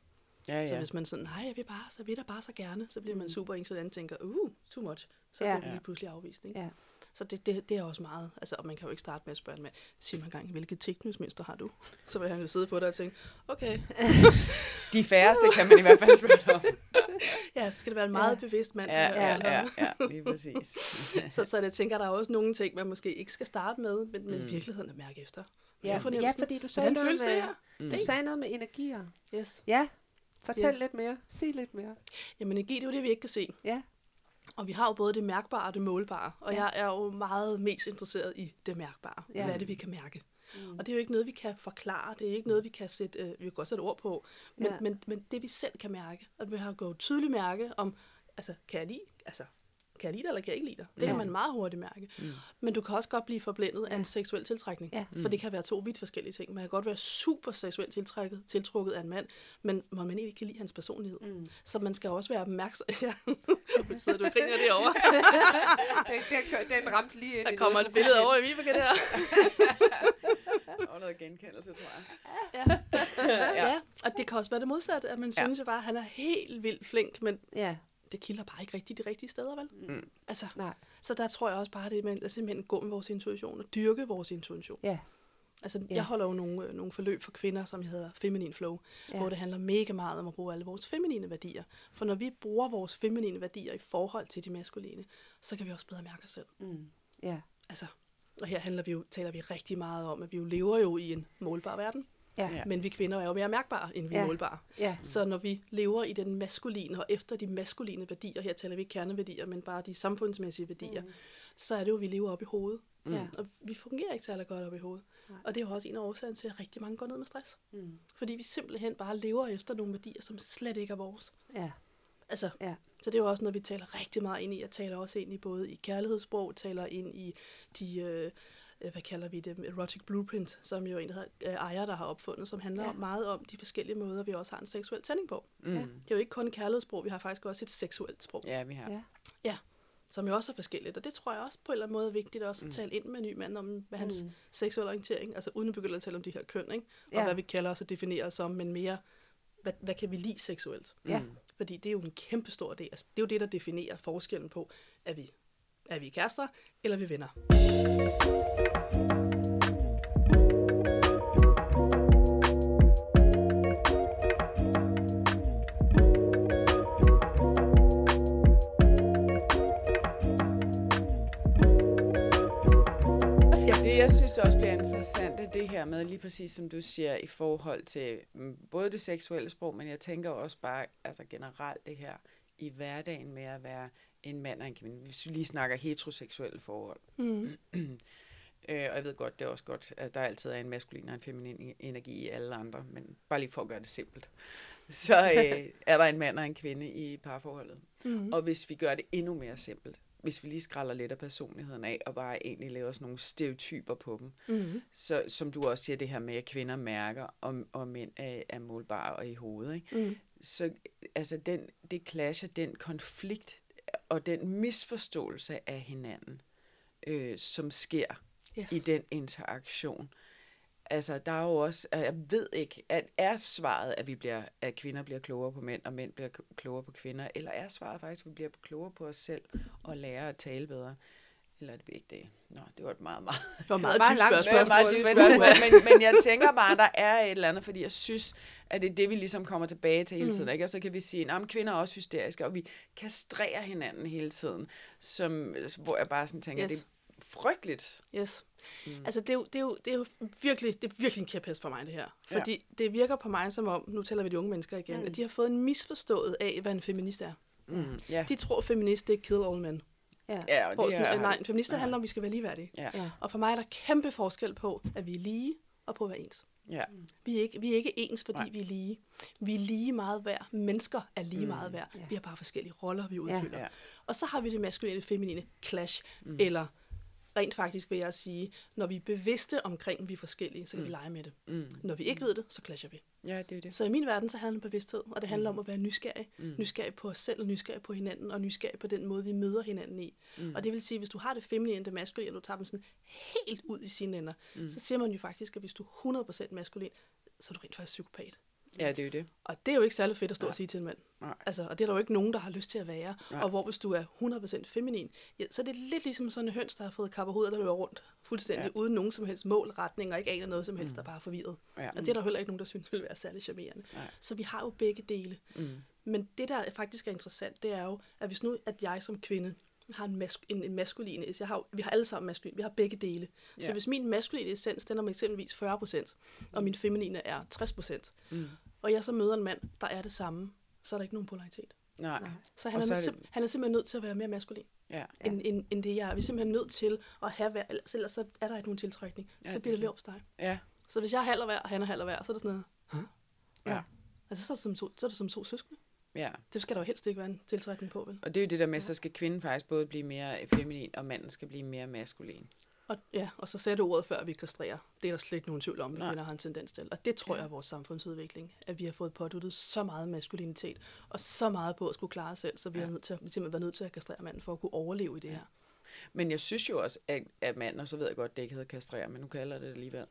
Ja, Så ja. hvis man sådan, nej, jeg vil bare, så vil der bare så gerne, så bliver man Mm. super ængstelig, og tænker, uh, too much. Så Ja. bliver Ja. lige pludselig afvist, ikke? Ja. Så det, det, det er også meget, altså, og man kan jo ikke starte med at spørge med, sig mig engang, hvilket tilknytningsmønster har du? Så vil han jo sidde på dig og tænke, okay, De færreste kan man i hvert fald spørge om. ja, så skal det være en meget Ja. bevidst mand. Ja, ja, ja, ja, lige præcis. Så, så jeg tænker, der er også nogle ting, man måske ikke skal starte med, men, men Mm. i virkeligheden at mærke efter. Ja, ja, fordi du sagde Hvordan noget med, det? Mm. du sagde noget med energier. Yes. Ja, fortæl Yes. lidt mere. Sig lidt mere. Jamen energi, det er jo det, vi ikke kan se. Ja. Og vi har jo både det mærkbare og det målbare. Og Ja. jeg er jo meget mest interesseret i det mærkbare. Ja. Hvad er det, vi kan mærke? Mm. Og det er jo ikke noget, vi kan forklare. Det er ikke noget, vi kan sætte, øh, vi kan godt sætte ord på. Men, ja. men, men det, vi selv kan mærke, og vi har gået tydeligt mærke om, altså, kan jeg lide, altså, kan jeg lide dig, eller kan jeg ikke lide dig? Det Ja. kan man meget hurtigt mærke. Mm. Men du kan også godt blive forblændet af Ja. en seksuel tiltrækning. Ja. For det kan være to vidt forskellige ting. Man kan godt være super seksuelt tiltrækket, tiltrukket af en mand, men hvor man egentlig ikke kan lide hans personlighed. Mm. Så man skal også være opmærksom. Ja, sidder du og griner derovre. den, den, ramte lige ind Der kommer et billede over i Vibeke der. Og noget genkendelse, tror jeg. Ja. Ja. ja, og det kan også være det modsatte, at man Ja. synes jo bare, at han er helt vildt flink, men. Ja, det kilder bare ikke rigtig de rigtige steder, vel? Mm. Altså, nej. så der tror jeg også bare, det er med at simpelthen gå med vores intuition og dyrke vores intuition. Ja, Altså, Ja. jeg holder jo nogle, øh, nogle forløb for kvinder, som hedder Feminine Flow, ja. hvor det handler mega meget om at bruge alle vores feminine værdier. For når vi bruger vores feminine værdier i forhold til de maskuline, så kan vi også bedre mærke os selv. mm. ja, Altså, og her handler vi jo, taler vi rigtig meget om, at vi jo lever jo i en målbar verden, ja, men vi kvinder er jo mere mærkbare, end vi Ja. er målbare. ja, Så når vi lever i den maskuline og efter de maskuline værdier, her taler vi ikke kerneværdier, men bare de samfundsmæssige værdier, mm. så er det jo, at vi lever op i hovedet. ja. Og vi fungerer ikke særlig godt op i hovedet. Nej. Og det er jo også en af årsagerne til, at rigtig mange går ned med stress. Mm. Fordi vi simpelthen bare lever efter nogle værdier, som slet ikke er vores. ja, Altså, ja, så det er jo også noget, vi taler rigtig meget ind i. Jeg taler også ind i både i kærlighedssprog, taler ind i de, øh, øh, hvad kalder vi det, erotic blueprint, som jo en, øh, Ejer, der har opfundet, som handler Ja. ja. meget om de forskellige måder, vi også har en seksuel tænding på. Mm. Ja. Det er jo ikke kun kærlighedssprog, vi har faktisk også et seksuelt sprog, ja. Ja, vi har. ja, som jo også er forskelligt. Og det tror jeg også på en eller anden måde er vigtigt også at Mm. tale ind med en ny mand om, hvad hans Mm. mm. seksuelle orientering, altså uden at begynde at tale om de her køn, ikke? og Ja. hvad vi kalder os og definerer os som, men mere, hvad, hvad kan vi lide seksuelt? Ja. Mm. Fordi det er jo en kæmpe stor del. Altså, det er jo det, der definerer forskellen på, er vi, er vi kærester, eller er vi venner? Jeg synes også bliver interessant, det er det her med, lige præcis som du siger, i forhold til mm, både det seksuelle sprog, men jeg tænker også bare altså generelt det her i hverdagen med at være en mand og en kvinde. Hvis vi lige snakker heteroseksuelle forhold. Mm. Øh, og jeg ved godt, det er også godt, at der altid er en maskulin og en feminin energi i alle andre, men bare lige for at gøre det simpelt. Så øh, er der en mand og en kvinde i parforholdet. Mm. Og hvis vi gør det endnu mere simpelt, hvis vi lige skræller lidt af personligheden af, og bare egentlig laver sådan nogle stereotyper på dem, Mm. så som du også siger, det her med, at kvinder mærker, og, og mænd er, er målbare og i hovedet, ikke? Mm. så altså den, det clasher, den konflikt og den misforståelse af hinanden, øh, som sker Yes. i den interaktion. Altså, der er jo også, jeg ved ikke, at er svaret, at vi bliver, at kvinder bliver klogere på mænd, og mænd bliver klogere på kvinder, eller er svaret faktisk, at vi bliver klogere på os selv, og lærer at tale bedre? Eller er det ikke det? Nå, det var et meget, meget Det var meget, meget langt spørgsmål. meget dybt men- spørgsmål, men, men jeg tænker bare, at der er et eller andet, fordi jeg synes, at det er det, vi ligesom kommer tilbage til hele tiden. Mm. Ikke? Og så kan vi sige, at kvinder er også hysteriske, og vi kastrerer hinanden hele tiden, som, hvor jeg bare sådan tænker, Yes. det er frygteligt. Yes. Mm. Mm. Altså, det er, jo, det, er jo, det er jo virkelig, det er virkelig en kæphest for mig, det her. Fordi ja. det virker på mig som om, nu taler vi de unge mennesker igen, Mm. mm. at de har fået en misforstået af, hvad en feminist er. Mm. Ja. De tror, feminist det er kill all men. Ja, ja, og Hvor det sådan, er, øh, nej, en feminist det Ja. handler om, at vi skal være ligeværdige. Ja. ja, Og for mig er der kæmpe forskel på, at vi er lige, og på at være ens. Ja. Vi er ikke, vi er ikke ens, fordi Nej. Vi er lige. Vi er lige meget værd. Mennesker er lige Mm. mm. meget værd. Ja. Vi har bare forskellige roller, vi udfylder. Ja. Og så har vi det maskuline og feminine clash, mm. eller rent faktisk vil jeg sige, når vi er bevidste omkring, at vi er forskellige, så kan mm. vi lege med det. Mm. Når vi ikke ved det, så clasher vi. Ja, det er det. Så i min verden, så handler det om bevidsthed, og det handler mm. om at være nysgerrig. Mm. Mm. Nysgerrig på os selv, og nysgerrig på hinanden, og nysgerrig på den måde, vi møder hinanden i. Mm. Mm. Og det vil sige, hvis du har det feminine det maskuline, og du tager dem sådan helt ud i sine ender, mm. så siger man jo faktisk, at hvis du er 100% maskulin, så er du rent faktisk psykopat. Ja, det er jo det. Og det er jo ikke særlig fedt at stå Nej. og sige til en mand. Nej. Altså, og det er der jo ikke nogen, der har lyst til at være. Nej. Og hvor hvis du er 100% feminin, ja, så er det lidt ligesom sådan en høns, der har fået kapper hovedet, der løber rundt fuldstændig, Ja. uden nogen som helst mål, retning, og ikke aner noget som helst, mm. der bare er forvirret. Ja. Og det er der heller ikke nogen, der synes vil være særlig charmerende. Nej. Så vi har jo begge dele. Mm. Men det, der faktisk er interessant, det er jo, at hvis nu, at jeg som kvinde har en, mas- en, en maskulin, jeg har, vi har alle sammen maskulin, vi har begge dele. Så Ja. hvis min maskuline essens, den er med eksempelvis 40%, og min feminine er 60%, Mm. Og jeg så møder en mand, der er det samme, så er der ikke nogen polaritet. Nej. nej, Så han, er, så er det- han er simpelthen nødt til at være mere maskulin, Ja. Ja. end, end, end det jeg er. Vi er simpelthen nødt til at have hver, ellers, ellers så er der ikke nogen tiltrækning. Ja, Så bliver er det løbsteg. Ja. Så hvis jeg er halv og hver, og han er halv og hver, så er det sådan noget, Ja. altså så er det som to, så er det som to søskende. Ja. Det skal der jo helst ikke være en tiltrækning på, vel? Og det er jo det der med, så skal kvinden faktisk både blive mere feminin, og manden skal blive mere maskulin. Og, ja, og så du ordet før, vi kastrerer. Det er der slet ikke nogen tvivl om, Nej. kvinder har en tendens til. Og det tror Ja. jeg er vores samfundsudvikling, at vi har fået påduttet så meget maskulinitet, og så meget på at skulle klare os selv, så vi Ja. har nødt til, at- vi simpelthen været nødt til at kastrere manden for at kunne overleve i det her. Men jeg synes jo også, at, at manden, og så ved jeg godt, det ikke hedder kastrere, men nu kalder jeg det alligevel.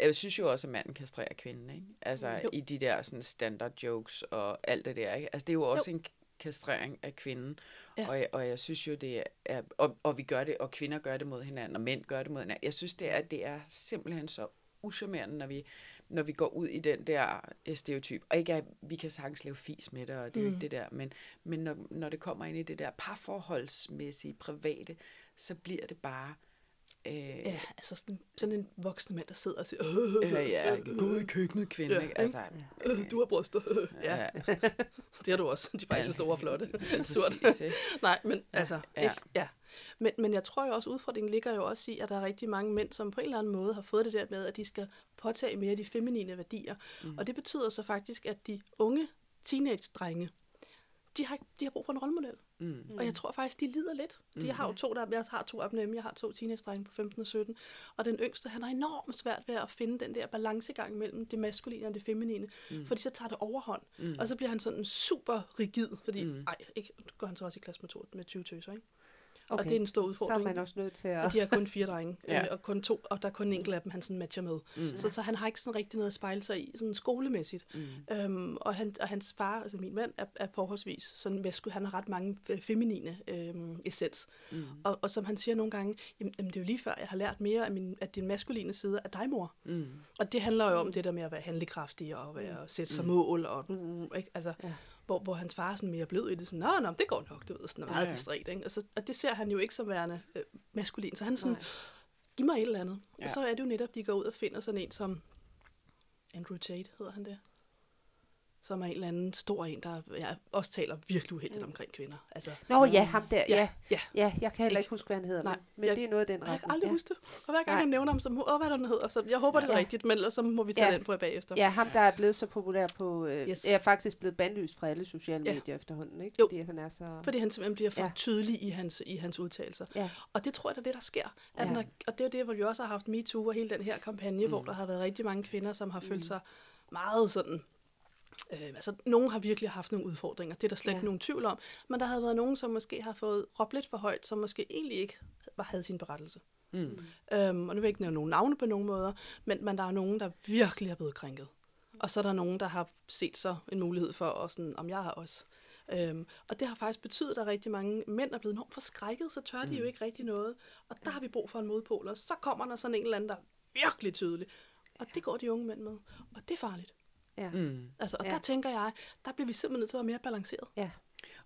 Jeg synes jo også, at manden kastrerer kvinden, ikke? Altså Jo. i de der sådan standard jokes og alt det der, ikke? Altså det er jo også jo. en kastrering af kvinden. Ja. Og, jeg, og jeg synes jo, det er, og, og vi gør det, og kvinder gør det mod hinanden, og mænd gør det mod hinanden. Jeg synes, det er, det er simpelthen så uschammerende, når vi, når vi går ud i den der øh, stereotyp. Og ikke at vi kan sagtens lave fis med det, og det er jo Mm. ikke det der, men, men når, når det kommer ind i det der parforholdsmæssige, private, så bliver det bare... Øh, Ja, altså sådan, sådan en voksen mand, der sidder og siger, øh, øh, ja, gå ud i køkkenet, kvinde, Ja, ikke? Altså, øh, du har bryster. ja, ja, det har du også. De er bare ikke så store og flotte. Ikke? Nej, men altså, ja. ja. Ikke, ja. Men, men jeg tror jo også, udfordringen ligger jo også i, at der er rigtig mange mænd, som på en eller anden måde har fået det der med, at de skal påtage mere af de feminine værdier. Mm. Og det betyder så faktisk, at de unge teenage-drenge, de har, de har brug for en rollemodel. Mm. Mm. Og jeg tror faktisk, de lider lidt. De har jo to, der, jeg har to af dem, jeg har to teenage-drenge på 15 og 17. Og den yngste, han har enormt svært ved at finde den der balancegang mellem det maskuline og det feminine. Mm. Fordi så tager det overhånd. Mm. Og så bliver han sådan super rigid, fordi, mm. ej, ikke, går han så også i klasse med, to, med 20 tøser, ikke? Okay. Og det er en stor Så er udfordring. man også nødt til at... Og de har kun fire drenge, Ja. øh, og kun to, og der er kun en enkelt af dem, han sådan matcher med. Mm. Så, så han har ikke sådan rigtig noget at spejle sig i, sådan skolemæssigt. Mm. Øhm, og, han, og hans far, altså min mand, er, er forholdsvis sådan væsku. Han har ret mange øh, feminine øhm, essens. Mm. Og, og som han siger nogle gange, jamen, jamen det er jo lige før, jeg har lært mere af, min, af din maskuline side af dig, mor. Mm. Og det handler jo om det der med at være handlekraftig og være, sætte sig mål. Og, mm, ikke? Altså, Ja. Hvor, hvor hans far er sådan mere blød i det. Sådan, nå, nå, det går nok, du ved. Sådan meget Ja, distræt, ikke? Altså, og det ser han jo ikke som værende øh, maskulin. Så han sådan, Nej. giv mig et eller andet. Ja. Og så er det jo netop, de går ud og finder sådan en som Andrew Tate, hedder han det. Som er en eller anden stor en, der ja, også taler virkelig uheldigt mm. omkring kvinder. Altså, Nå ja, ham der, ja. ja, ja. Ja, jeg kan heller ikke huske, hvad han hedder, Nej, men, men jeg- det er noget af den Jeg kan retning. aldrig ja. huske det. Og hver gang Nej. jeg nævner ham, så må, hvad det, den hedder. Så jeg håber, det er Ja. rigtigt, men ellers så må vi tage Ja. den på bagefter. Ja, ham der er blevet så populær på... Øh, yes. Er faktisk blevet bandlyst fra alle sociale Ja. medier efterhånden, ikke? Jo. Fordi han er så... Fordi han simpelthen bliver for Ja. tydelig i hans, i hans udtalelser. Ja. Og det tror jeg, der er det, der sker. At Ja. når, og det er det, hvor vi også har haft MeToo og hele den her kampagne, mm. hvor der har været rigtig mange kvinder, som har følt Mm. sig meget sådan... Øh, altså, nogen har virkelig haft nogle udfordringer, det er der slet Ja. ikke nogen tvivl om. Men der har været nogen, som måske har fået råbt lidt for højt, som måske egentlig ikke var, havde sin berettelse. Mm. Øhm, og nu vil jeg ikke nævne nogen navne på nogen måder, men, men der er nogen, der virkelig er blevet krænket. Og så er der nogen, der har set så en mulighed for, at sådan, om jeg har også. Øhm, og det har faktisk betydet, at der rigtig mange mænd er blevet enormt forskrækket, så tør de jo ikke rigtig noget. Og der har vi brug for en modpol, og så kommer der sådan en eller anden, der er virkelig tydelig. Og det går de unge mænd med. Og det er farligt. Ja. Mm. Altså, og Ja. ja. der tænker jeg, der bliver vi simpelthen nødt til at være mere balanceret. ja.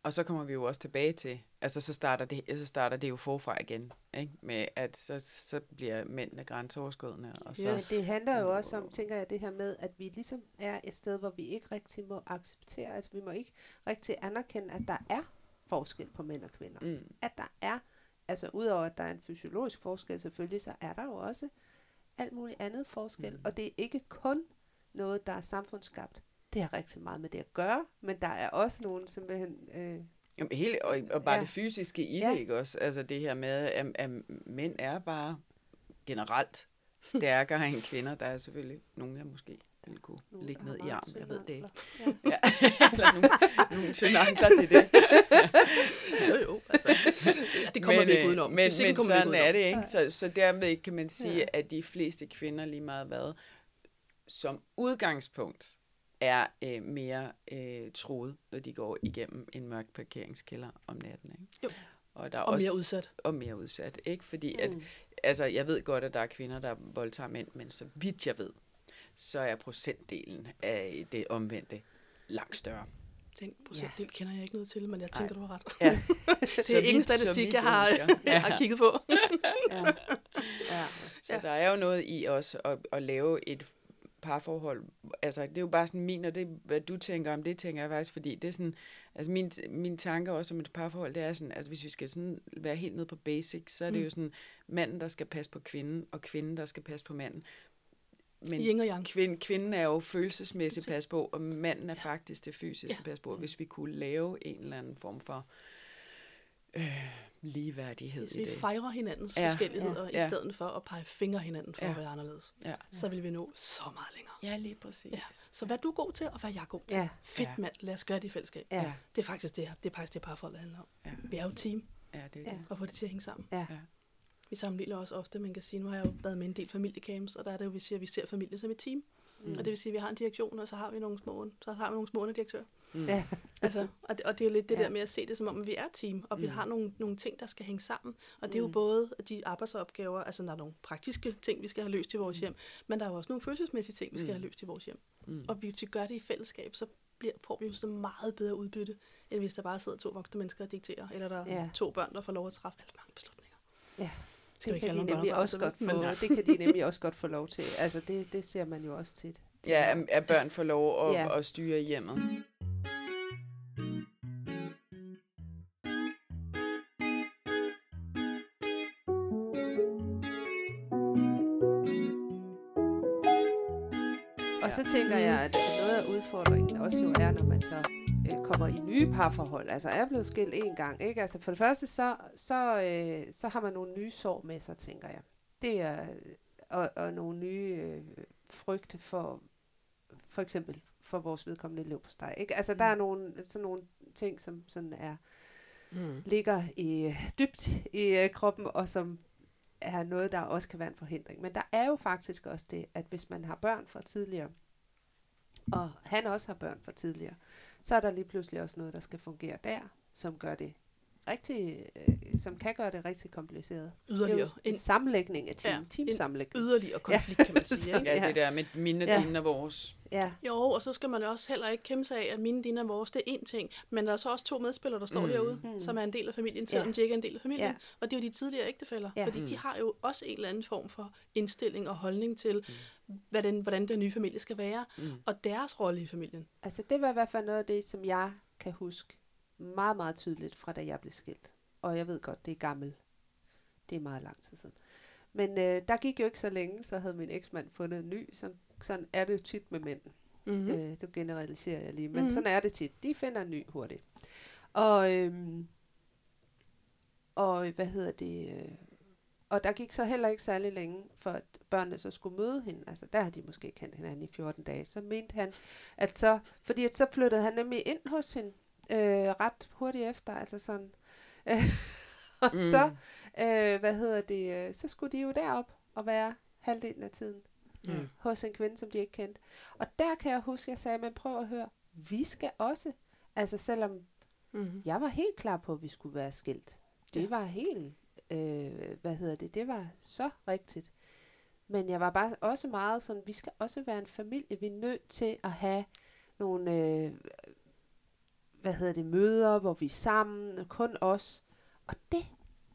Og så kommer vi jo også tilbage til, altså så starter det, så starter det jo forfra igen, ikke? Med at så, så bliver mændene grænseoverskridende, og så... Men det handler jo også om, tænker jeg, det her med, at vi ligesom er et sted, hvor vi ikke rigtig må acceptere, altså vi må ikke rigtig anerkende, at der er forskel på mænd og kvinder. Mm. At der er, altså udover at der er en fysiologisk forskel selvfølgelig, så er der jo også alt muligt andet forskel. Mm. Og det er ikke kun noget, der er samfundsskabt. Det har rigtig meget med det at gøre, men der er også nogen simpelthen... Øh, Jamen, hele, og, og bare Ja. ja. det fysiske i Ja. det, ikke også? Altså det her med, at, at mænd er bare generelt stærkere end kvinder. Der er selvfølgelig nogle, jeg måske ville kunne nogen, ligge der ned i armen. Jeg ved det ikke. ankler. Ja. Eller nogle, nogle tynde ankler til det. Jo, jo, altså. Ja, det kommer men, vi ikke øh, udenom. Men, Fysikken men vi sådan ikke er udenom. det, ikke? Så, så dermed kan man sige, Ja. ja. at de fleste kvinder lige meget hvad, som udgangspunkt er øh, mere øh, troet, når de går igennem en mørk parkeringskælder om natten. Ikke? Jo. Og, der er Og også, mere udsat. og mere udsat. Ikke? Fordi at, Mm. altså, jeg ved godt, at der er kvinder, der voldtager mænd, men så vidt jeg ved, så er procentdelen af det omvendte langt større. Den procentdel kender jeg ikke noget til, men jeg tænker, du har ret. Ja. Det er ingen statistik, jeg har, jeg har kigget på. Ja. ja. Så Ja. der er jo noget i os at, at lave et parforhold. Altså, det er jo bare sådan min, og det, hvad du tænker om, det tænker jeg faktisk, fordi det er sådan, altså min, min tanke også om et parforhold, det er sådan, altså hvis vi skal sådan være helt nede på basic, så er det Mm. jo sådan, manden, der skal passe på kvinden, og kvinden, der skal passe på manden. men Yin og yang. kvind, kvinden er jo følelsesmæssigt pas på, og manden er Ja. faktisk det fysiske Ja. pas på. Hvis vi kunne lave en eller anden form for øh, ligeværdighed Hvis i vi det. fejrer hinandens Ja. forskelligheder, ja. Ja. i stedet for at pege fingre hinanden for Ja. at være anderledes, Ja. så vil vi nå så meget længere. ja, lige præcis. Ja. Så hvad er du god til, og hvad er jeg god til? Ja. Fedt Ja. mand, lad os gøre det i fællesskab. Ja. Det er faktisk det her. Det er faktisk det, parforholdet handler om. Ja. Vi er jo et team, Ja, det er det. og få det til at hænge sammen. Ja. Ja. Vi sammenligner også ofte, man kan sige, nu har jeg jo været med i en del familiecamps, og der er det jo, vi siger, at vi ser familien som et team. Mm. Og det vil sige, at vi har en direktion, og så har vi nogle små, så har vi nogle små underdirektører. Ja. Altså, og, det, og det er jo lidt det Ja. der med at se det som om, at vi er et team, og vi Mm. har nogle, nogle ting, der skal hænge sammen. Og det er jo Mm. både de arbejdsopgaver, altså der er nogle praktiske ting, vi skal have løst i vores hjem, men der er jo også nogle følelsesmæssige ting, vi skal Mm. have løst i vores hjem. Mm. Og hvis vi gør det i fællesskab, så bliver, får vi jo så meget bedre udbytte, end hvis der bare sidder to voksne mennesker og dikterer, eller der er Ja. to børn, der får lov at træffe alt mange beslutninger. Ja. Det kan de nemlig også så godt få, det kan de nemlig også godt få lov til. Altså det, det ser man jo også tit. Ja, at- at børn får lov at, Ja. at styre hjemmet. Så tænker jeg, at noget af udfordringen også jo er, når man så øh, kommer i nye parforhold. Altså er blevet skilt en gang. Ikke? Altså for det første, så, så, øh, så har man nogle nye sår med sig, tænker jeg. Det er, og, og nogle nye øh, frygte for, for eksempel for vores vedkommende liv på steg. Ikke? Altså der er nogle, sådan nogle ting, som sådan er, mm. ligger i, dybt i øh, kroppen, og som er noget, der også kan være en forhindring. Men der er jo faktisk også det, at hvis man har børn fra tidligere, og han også har børn fra tidligere, så er der lige pludselig også noget, der skal fungere der, som gør det rigtig, øh, som kan gøre det rigtig kompliceret. Det er Yderligere. en En sammenlægning af team, Ja, ja, teamsammenlægning. yderligere konflikt, kan man sige. Ikke? Ja, Ja. det der med mine, Ja. dine og vores. Ja, Jo, og så skal man også heller ikke kæmpe sig af, at mine, dine og vores, det er én ting. Men der er så også to medspillere, der står Mm. herude, Mm. som er en del af familien, Ja. selvom de ikke er en del af familien. Ja. Ja. Og det er jo de tidligere ægtefæller, Ja. ja. fordi Mm. de har jo også en eller anden form for indstilling og holdning til, mm. hvordan, hvordan den nye familie skal være, Mm. og deres rolle i familien. altså det var i hvert fald noget af det, som jeg kan huske meget, meget tydeligt fra da jeg blev skilt. Og jeg ved godt, det er gammel. Det er meget lang tid siden. Men øh, der gik jo ikke så længe, så havde min eksmand fundet en ny. Så, sådan er det jo tit med mænd. Mm-hmm. Mm. Øh, det generaliserer jeg lige, men mm. Mhm. sådan er det tit. De finder en ny hurtigt. Og, øhm, og hvad hedder det? Øh, og der gik så heller ikke særlig længe, for at børnene så skulle møde hende. Altså, der har de måske kendt hinanden i 14 dage. Så mente han, at så, fordi at så flyttede han nemlig ind hos hende øh, ret hurtigt efter. Altså sådan. Og mm. så, øh, hvad hedder det, øh, så skulle de jo derop og være halvdelen af tiden Mm. hos en kvinde, som de ikke kendte. Og der kan jeg huske, at jeg sagde, men prøv at høre, vi skal også, altså selvom Mm-hmm. jeg var helt klar på, at vi skulle være skilt. Det Ja. var helt, øh, hvad hedder det, det var så rigtigt. Men jeg var bare også meget sådan, vi skal også være en familie, vi er nødt til at have nogle, øh, hvad hedder det, møder, hvor vi er sammen, kun os. Og det,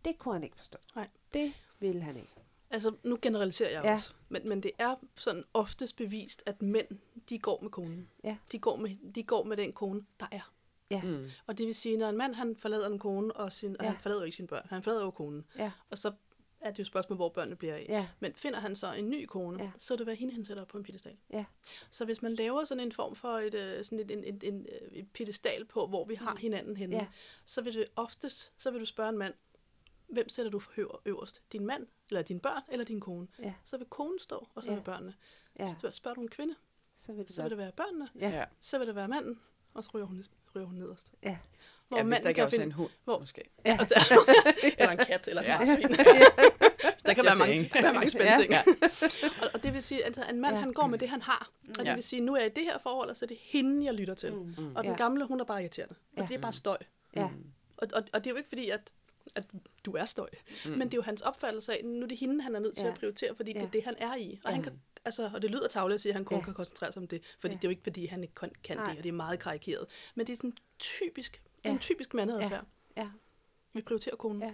det kunne han ikke forstå. Nej. Det ville han ikke. Altså, nu generaliserer jeg Ja. også. Men, men det er sådan oftest bevist, at mænd, de går med konen. Ja. De går med, de går med den kone, der er. Ja. Mm. Og det vil sige, når en mand han forlader en kone, og, sin, og Ja. han forlader ikke sine børn, han forlader jo konen. Ja. Og så er det jo et spørgsmål, hvor børnene bliver af. Ja, Men finder han så en ny kone, Ja. så er det, hvad hende han sætter op på en pedestal. Ja. Så hvis man laver sådan en form for et, øh, sådan et, en, en, en, øh, et pedestal på, hvor vi har hinanden henne, Ja. så vil det oftest, så vil du spørge en mand, hvem sætter du for øverst? Din mand, eller din børn, eller din kone? Ja. Så vil konen stå, og så Ja. vil børnene. ja, Så spørger du en kvinde, så vil det så være. vil det være børnene, Ja. Ja. så vil det være manden, og så ryger hun, ryger hun nederst. Ja. Hvor ja, hvis der ikke også er finde, en hund, hvor- måske. Ja. eller en kat, eller et Ja. ja. marsvin. der kan være mange, der kan være mange spændende ting. Ja. og, og det vil sige, at en mand, Ja. han går med det, han har. Og det vil sige, nu er jeg i det her forhold, og så er det hende, jeg lytter til. Mm. Mm. Og den gamle, hun er bare irriterende. Og Ja. det er bare støj. Ja. Og, og, og det er jo ikke fordi, at, at du er støj. Mm. Men det er jo hans opfattelse af, nu er det hende, han er nødt til Ja. at prioritere, fordi det Ja. er det, han er i. Og, Ja. han kan, altså, og det lyder tavligt at sige, at han kun Ja. kan koncentrere sig om det. Fordi Ja. det er jo ikke, fordi han ikke kan, kan det, og det er meget karikeret. Men det er sådan typisk, det er Ja. en typisk mandadfærd. Ja. Vi prioriterer konen. Ja.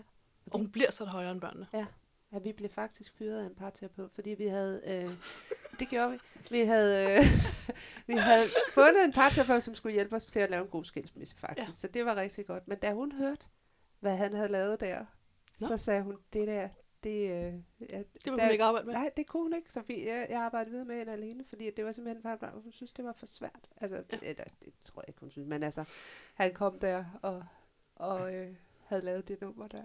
Og hun bliver så højere end børnene. Ja. ja, vi blev faktisk fyret af en parterapeut, fordi vi havde, øh, det gjorde vi, vi havde, øh, vi havde fundet en parterapeut, som skulle hjælpe os til at lave en god skilsmisse faktisk, ja. Ja. så det var rigtig godt. Men da hun hørte, hvad han havde lavet der, Nå. så sagde hun, det der, det, øh, ja, Det vil hun ikke arbejde med. Nej, det kunne hun ikke, så vi, jeg, jeg arbejdede videre med hende alene, fordi det var simpelthen, at hun synes, det var for svært. Altså, Ja. ja. eller, det tror jeg ikke, hun synes, men altså, han kom der og, og øh, havde lavet det nummer der.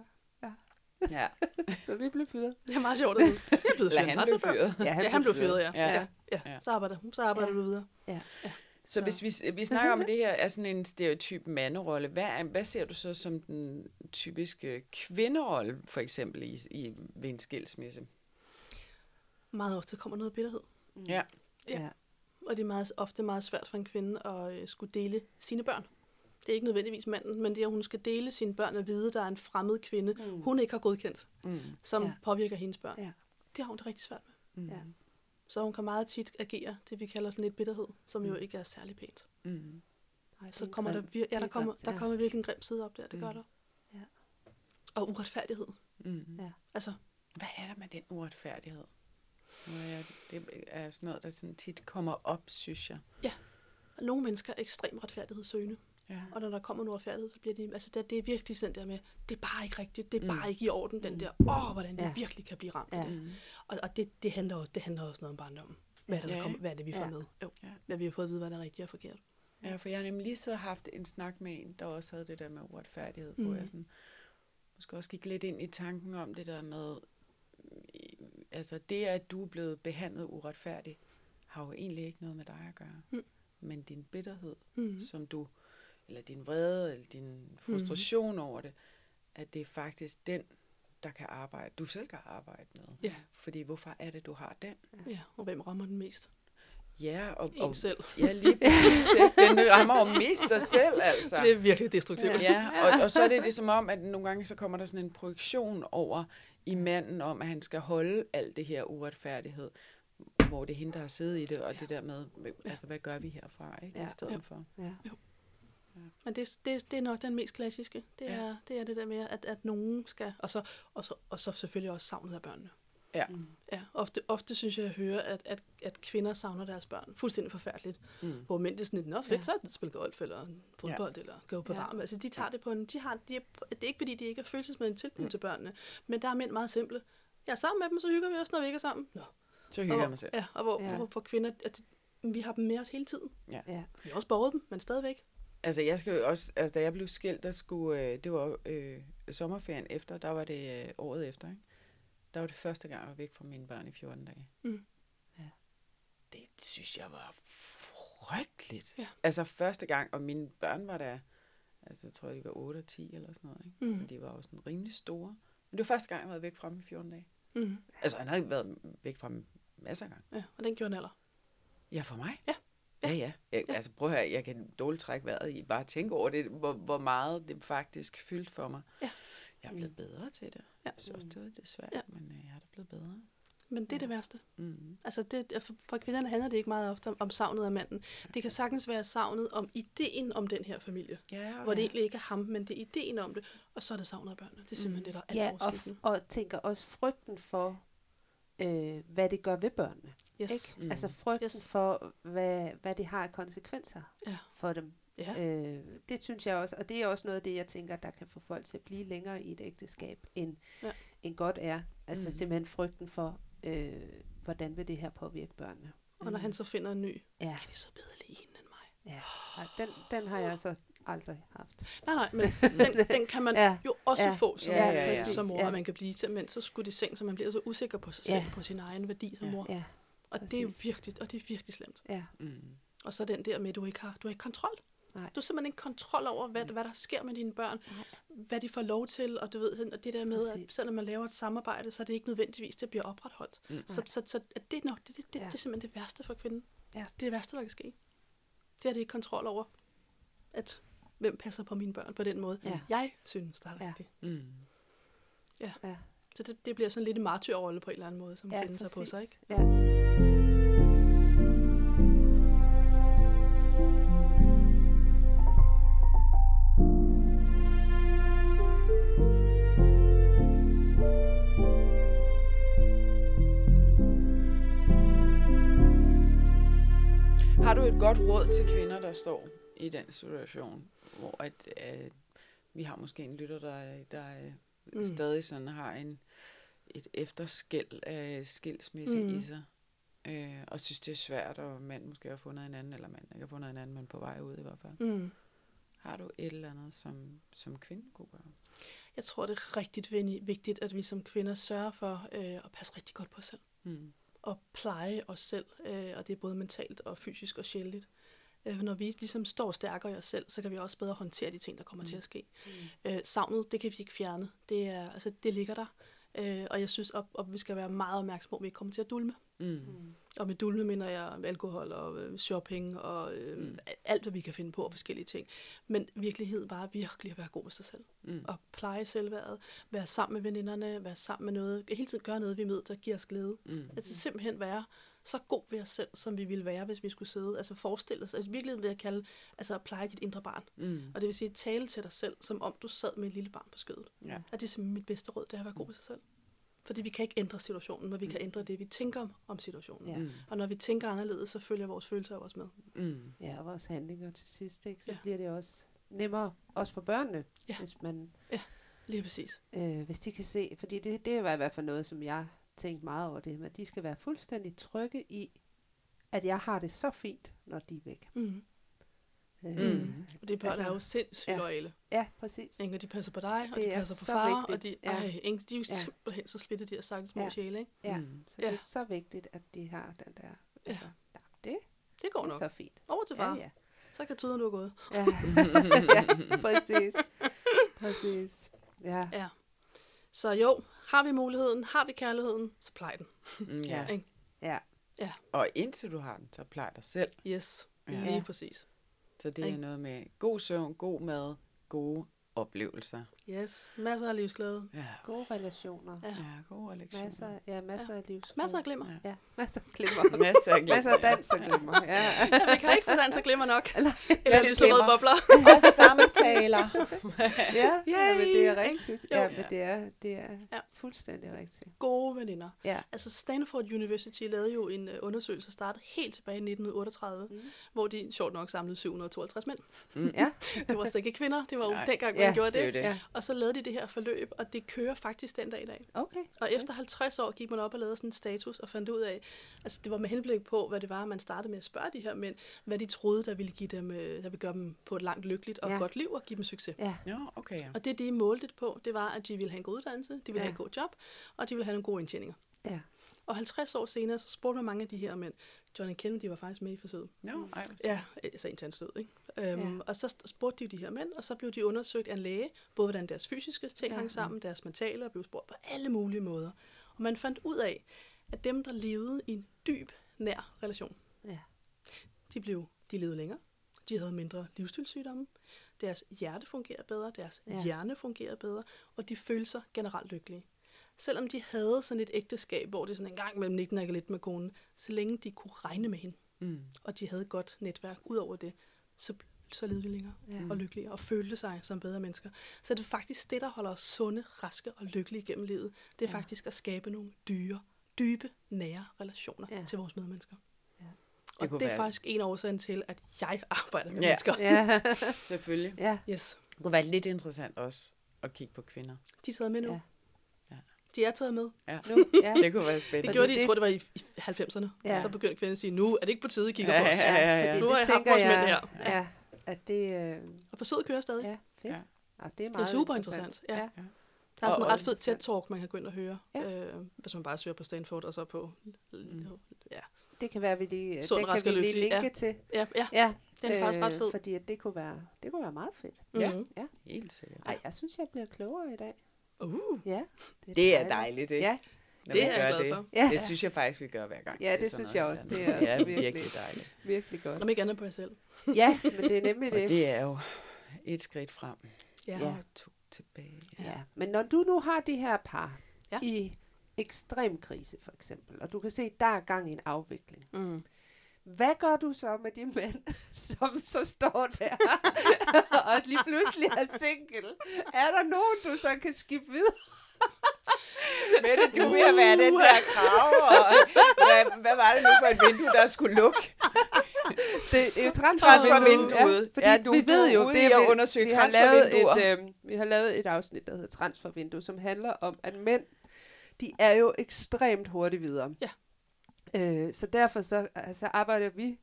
Ja. Så vi blev fyret. Det er meget sjovt at. Jeg er Eller fyret. han blev fyret. Ja, Ja, han blev fyret, ja. Ja. ja. ja. Ja. Så arbejder, så arbejder Ja. du videre. Så Så- hvis vi, vi snakker om, at det her er sådan en stereotyp manderolle, hvad, er, hvad ser du så som den typiske kvinderolle, for eksempel i, i, ved en skilsmisse? Meget ofte kommer noget bitterhed. Mm. Ja. Ja. ja. Og det er meget, ofte meget svært for en kvinde at øh, skulle dele sine børn. Det er ikke nødvendigvis manden, men det er, at hun skal dele sine børn og vide, at der er en fremmed kvinde, Mm. hun ikke har godkendt, Mm. som Ja. påvirker hendes børn. Ja. Det har hun det rigtig svært med. Mm. Ja. Så hun kan meget tit agere det, vi kalder sådan lidt bitterhed, som jo Mm. ikke er særlig pænt. Mm. Ej, Så er kommer der, vir- ja, der, er kommer, der ja. kommer virkelig en grim side op der, det gør Mm. der. Ja. Og uretfærdighed. Mm. Ja. Altså, Hvad er der med den uretfærdighed? Det er sådan noget, der sådan tit kommer op, synes jeg. nogle mennesker er ekstremt retfærdighedssøgende. Ja. Og når der kommer en uretfærdighed, så bliver de... Altså, det, det er virkelig sådan der med, det er bare ikke rigtigt, det er Mm. bare ikke i orden, den Mm. der, åh, hvordan det Ja. virkelig kan blive ramt. Ja. af det. Mm. Og, og det, det, handler også, det handler også noget om barndommen. Hvad er det, der Ja, kommer, hvad er det vi får Ja. med? Jo. Ja. Hvad vi har fået at vide, hvad der er rigtigt og forkert. Ja, for jeg har nemlig lige så haft en snak med en, der også havde det der med uretfærdighed, Mm. hvor jeg sådan, måske også gik lidt ind i tanken om det der med, øh, altså det, at du er blevet behandlet uretfærdigt, har jo egentlig ikke noget med dig at gøre. Mm. Men din bitterhed, Mm. som du, eller din vrede, eller din frustration over det, at det er faktisk den, der kan arbejde, du selv kan arbejde med. Ja. Fordi hvorfor er det, du har den? Ja, og hvem rammer den mest? Ja, og, En og selv. ja, lige præcis. ja. Den rammer jo mest dig selv, altså. Det er virkelig destruktivt. Ja, og, og så er det det som om, at nogle gange så kommer der sådan en projektion over i manden om, at han skal holde alt det her uretfærdighed, hvor det er hende, der har siddet i det, og Ja. det der med, altså hvad gør vi herfra, ikke? Ja. I stedet Ja. for. Ja. Men det, det, det er nok den mest klassiske. Det Ja. er, det er det der med, at, at nogen skal... Og så, og, så, og så selvfølgelig også savnet af børnene. Mm. Ja, ofte, ofte synes jeg, at jeg hører, at, at, at kvinder savner deres børn. Fuldstændig forfærdeligt. Mm. Hvor mænd det er sådan lidt, nå fedt, Ja. ja. så er det at spille golf, eller fodbold, ja. eller gå på Ja. ja. Altså, de tager det på en... De har, de er, det er ikke, fordi de ikke er følelsesmæssigt tilknyttet Mm. til børnene. Men der er mænd meget simple. Jeg er sammen med dem, så hygger vi os, når vi ikke er sammen. Nå. Så hygger og, jeg mig selv. Ja, og hvor, Ja. ja. hvor for kvinder, at vi har dem med os hele tiden. Ja. Vi har også borget dem, men stadigvæk. Altså, jeg skal også, altså, da jeg blev skilt, der skulle, øh, det var øh, sommerferien efter, der var det øh, året efter, ikke? Der var det første gang, jeg var væk fra mine børn i 14 dage. Mm. Ja. Det synes jeg var frygteligt. Ja. Altså første gang, og mine børn var der, altså jeg tror, de var 8 og 10 eller sådan noget, ikke? Mm. Så de var også sådan rimelig store. Men det var første gang, jeg været væk fra dem i 14 dage. Mm. Altså, han havde været væk fra dem masser af gange. Ja, og den gjorde en alder. Ja, for mig? Ja. Ja, ja. Jeg, altså prøv at høre, jeg kan dårligt trække vejret i bare at tænke over det, hvor, hvor meget det faktisk fyldt for mig. Ja. Jeg er blevet bedre til det. Ja. Jeg synes også, det er lidt svært, Ja. men øh, jeg er da blevet bedre. Men det er Ja. det værste. Mm. Altså det, for, for kvinderne handler det ikke meget ofte om, om savnet af manden. Det kan sagtens være savnet om ideen om den her familie. Ja, okay. Hvor det egentlig ikke er ham, men det er ideen om det. Og så er det savnet af børnene. Det er simpelthen Mm. det, der er Ja, og, og tænker også frygten for, øh, hvad det gør ved børnene. Yes. Ikke? Mm. Mm. Altså frygten Yes. for, hvad, hvad det har af konsekvenser Ja. for dem. Ja. Øh, det synes jeg også, og det er også noget af det, jeg tænker, der kan få folk til at blive længere i et ægteskab, end, Ja. end godt er. Altså Mm. mm. simpelthen frygten for, øh, hvordan vil det her påvirke børnene. Og når han så finder en ny, Ja, er det så bedre lige hende end mig? ja. Den, den har jeg så aldrig haft. Nej, nej, men den, den kan man Ja. jo også Ja. få som, Ja, ja, ja, ja. som mor, Ja. at man kan blive til, men så skulle det seng, så man bliver så usikker på sig Ja. selv, på sin egen værdi som Ja. mor. Ja, Og det er jo virkelig, og det er virkelig slemt. ja. Mm. Og så den der med, at du ikke har, du har ikke kontrol. Nej. Du har simpelthen ikke kontrol over, hvad, hvad der sker med dine børn, Nej. hvad de får lov til, og du ved, og det der med, at Præcis. selvom man laver et samarbejde, så er det ikke nødvendigvis, det bliver opretholdt. Mm. Så, så, så at det, er nok, det, det, det, Ja. det er simpelthen det værste for kvinden. Ja. Det er det værste, der kan ske. Det er det ikke kontrol over, at hvem passer på mine børn på den måde. Ja. Jeg synes, der er Ja. rigtigt. Mm. Ja, Så det, det bliver sådan lidt en martyrrolle på en eller anden måde, som ja kvinden tager på sig, ikke? Ja. Har du et godt råd til kvinder, der står i den situation, hvor at, øh, vi har måske en lytter, der, der øh, Mm. stadig sådan har en, et efterskæld af skilsmisse Mm. i sig. Øh, og synes, det er svært, og mand måske har fundet en anden, eller mand ikke har fundet en anden, men på vej ud i hvert fald. Mm. Har du et eller andet, som, som kvinde kunne gøre? Jeg tror, det er rigtig vigtigt, at vi som kvinder sørger for øh, at passe rigtig godt på os selv. Mm. Og pleje os selv, øh, og det er både mentalt og fysisk og sjældent. Øh, når vi ligesom står stærkere i os selv, så kan vi også bedre håndtere de ting, der kommer mm. til at ske. Mm. Øh, savnet, det kan vi ikke fjerne. Det, er, altså, det ligger der. Øh, og jeg synes, at, at vi skal være meget opmærksomme på, at vi ikke kommer til at dulme. Mm. Og med dulme mener jeg alkohol og øh, shopping og øh, mm. alt, hvad vi kan finde på og forskellige ting. Men virkeligheden var virkelig at være god med sig selv. Mm. Og pleje selvværdet, være sammen med veninderne, være sammen med noget, hele tiden gøre noget, vi møder, der giver os glæde. Mm. Altså simpelthen være så god ved os selv, som vi ville være, hvis vi skulle sidde. Altså forestille os, altså virkelig vil jeg kalde, altså at pleje dit indre barn. Mm. Og det vil sige tale til dig selv, som om du sad med et lille barn på skødet. Ja. Og det er simpelthen mit bedste råd, det er at være god ved sig selv. Fordi vi kan ikke ændre situationen, men vi kan ændre det, vi tænker om, om situationen. Ja. Mm. Og når vi tænker anderledes, så følger vores følelser også med. Mm. Ja, og vores handlinger til sidst, ikke? så Ja. ja. bliver det også nemmere, også for børnene, Ja. hvis man Lige præcis. øh, hvis de kan se, fordi det, det var i hvert fald noget, som jeg tænkte meget over det, at de skal være fuldstændig trygge i, at jeg har det så fint, når de er væk. Mm. Øh, Mm. Og de børn Altså, altså, er jo sindssygt ja. ja. loyale. Ja, præcis. Ikke? Og de passer på dig, og Det de er passer på far, og vigtigt, de, ja. ej, ikke? de er jo Ja. simpelthen så splitte, de her sagtens små Ja. ja. sjæle. Ikke? Ja, Mm. så det Ja. er så vigtigt, at de har den der, altså, ja. det, Det går det er nok. så fint. Over til Ja, far. ja. Så kan tyden, du er gået. Ja, ja præcis. Præcis. Ja, Ja. Så jo, har vi muligheden, har vi kærligheden, så plej den. Mm, ja. Ikke? ja. Og indtil du har den, så plejer dig selv. Yes, Ja. ja. lige Ja. præcis. Så det er Ikke? noget med god søvn, god mad, gode oplevelser. Yes, masser af livsglæde. Ja, Gode relationer. Ja. ja gode relationer. Masser, ja, masser af livs. Masser af glimmer. Ja. Ja, masser af glimmer. Masser af glimmer. masser af dans og glimmer. Ja. Ja, vi kan ikke få dans og glimmer nok. Eller, Eller lyserøde bobler. Og samtaler. ja, ja, men det er rigtigt. Jo. Ja, men det er, det er Ja. fuldstændig rigtigt. Gode veninder. Ja. Altså Stanford University lavede jo en uh, undersøgelse, der startede helt tilbage i 1938, Mm. mm. hvor de sjovt nok samlede 752 mænd. Ja, Det var så ikke kvinder, det var jo dengang, man Ja, gjorde Det det. det. ja. Og så lavede de det her forløb, og det kører faktisk den dag i dag. Okay. Og efter 50 år gik man op og lavede sådan en status og fandt ud af, altså det var med henblik på, hvad det var, man startede med at spørge de her mænd, hvad de troede, der ville, give dem, øh, der ville gøre dem på et langt lykkeligt og Ja. ja. godt liv og give dem succes. Ja, Ja, okay. Ja. Og det, de målte det på, det var, at de ville have en god uddannelse, de ville Ja. have en god job, og de ville have nogle gode indtjeninger. ja. Og 50 år senere, så spurgte man mange af de her mænd. Johnny Kennedy var faktisk med i forsøget. Nå, ej, hvor Ja, altså indtil han stød, ikke? Øhm, Ja. Og så spurgte de de her mænd, og så blev de undersøgt af en læge, både hvordan deres fysiske ting Ja. hang sammen, deres mentale, og blev spurgt på alle mulige måder. Og man fandt ud af, at dem, der levede i en dyb, nær relation, Ja. de, blev, de levede længere, de havde mindre livsstilssygdomme, deres hjerte fungerede bedre, deres Ja. hjerne fungerede bedre, og de følte sig generelt lykkelige. Selvom de havde sådan et ægteskab, hvor det sådan en gang mellem nikken lidt med konen, så længe de kunne regne med hende, Mm. og de havde et godt netværk ud over det, så, så levede de længere Ja. og lykkelige og følte sig som bedre mennesker. Så det er faktisk det, der holder os sunde, raske og lykkelige gennem livet. Det er Ja. faktisk at skabe nogle dyre, dybe, nære relationer Ja. til vores medmennesker. Ja. Og det, kunne det er være- faktisk en af årsagen til, at jeg arbejder med Ja. mennesker. Ja. Selvfølgelig. ja. Yes. Det kunne være lidt interessant også at kigge på kvinder. De er taget med nu. Ja. Ja. Ja. De er taget med. Ja. Nu, ja. Det kunne være Det spændende. gjorde de, det- jeg tror det var i, i 90'erne. Ja. Ja. Så begyndte kvinden at sige, nu er det ikke på tide, I kigger Ja, på os. ja, ja, ja. fordi Nu har det jeg haft tænker vores mænd jeg, her. ja, at det, øh, Og forsøget kører stadig. ja, Ja. fedt. Ja. Ja. det er Det er meget super interessant. interessant. Ja. ja. Der er sådan Og- en ret fed interessant. TED-talk, man kan gå ind og høre, Ja. ja. øh, hvis man bare søger på Stanford og så på... Mm. Ja, Det kan være, vi lige, Sund, det kan og vi lige linke ja. til. ja, ja Ja, den er faktisk ret fed. Fordi at det kunne være, det kunne være meget fedt. Ja. Mhm. Helt sikkert. Ej, jeg synes, jeg bliver klogere i dag. Uh, Ja, Det er dejligt, ikke? Ja, Når Det man er jeg gør glad det. for. Ja. Det synes jeg faktisk, vi gør hver gang. Ja, det er sådan synes jeg også. Det er også ja, virkelig- virkelig dejligt. virkelig godt. om ikke andet på jer selv. Ja, men det er nemlig Og det. det er jo et skridt frem Ja. Ja. to tilbage. Ja. Men når du nu har de her par Ja. i ekstrem krise for eksempel, og du kan se, der er gang i en afvikling. Mm. Hvad gør du så med de mænd, som så står der og lige pludselig er single? Er der nogen, du så kan skifte videre? Mette, du vil have været den der krav, og hvad, hvad var det nu for et vindue, der skulle lukke? Det, det er jo Transfervinduet. Ja, fordi Ja, du- vi ved er jo, det er, at vi- undersøge vi har, lavet et, øh, vi har lavet et afsnit, der hedder Transfervindue, som handler om, at mænd, de er jo ekstremt hurtigt videre. Ja. Øh, så derfor så altså, arbejder vi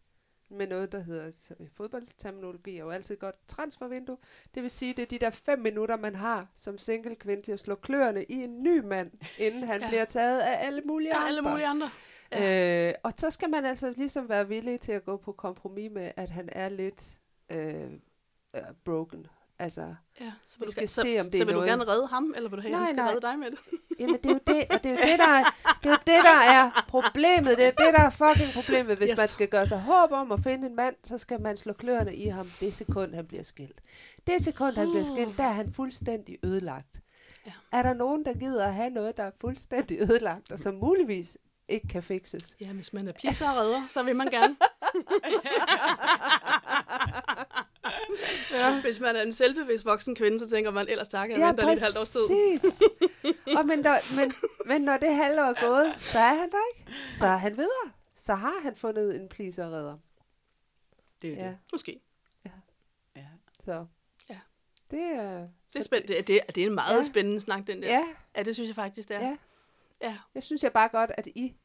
med noget, der hedder så i fodboldterminologi, er jo altid godt transfervindue. Det vil sige, det er de der fem minutter, man har som single kvinde til at slå kløerne i en ny mand, inden han Ja. ja. bliver taget af alle mulige Ja, andre. alle mulige andre. Øh, og så skal man altså ligesom være villig til at gå på kompromis med, at han er lidt øh, øh, broken. Altså, Ja, så vi vil, du, skal så, se, om det så er vil du noget. gerne redde ham, eller vil du have, at han Nej, skal nej. redde dig med det? Jamen, det er jo det, og det er jo det, der er, det er, jo det, der er problemet. Det er det, der er fucking problemet. Hvis Yes. man skal gøre sig håb om at finde en mand, så skal man slå kløerne i ham det sekund, han bliver skilt. Det sekund, han bliver skilt, der er han fuldstændig ødelagt. Ja. Er der nogen, der gider at have noget, der er fuldstændig ødelagt, og som muligvis ikke kan fikses? Ja, hvis man er pleaser og redder, så vil man gerne. ja. Hvis man er en selvbevidst voksen kvinde, så tænker man, ellers tak, jeg ja, venter lige et halvt års tid. præcis. og men, når, men, men når det halve år er gået, så er han der ikke. Så er han videre. Så har han fundet en pleaser redder. Det er Ja, det. Måske. Ja. så. Ja. Det er... Det er, spænd- det, er, det, det er en meget Ja. ja. spændende snak, den der. Ja, ja, det synes jeg faktisk, det er. ja. ja. Jeg synes jeg bare godt, at I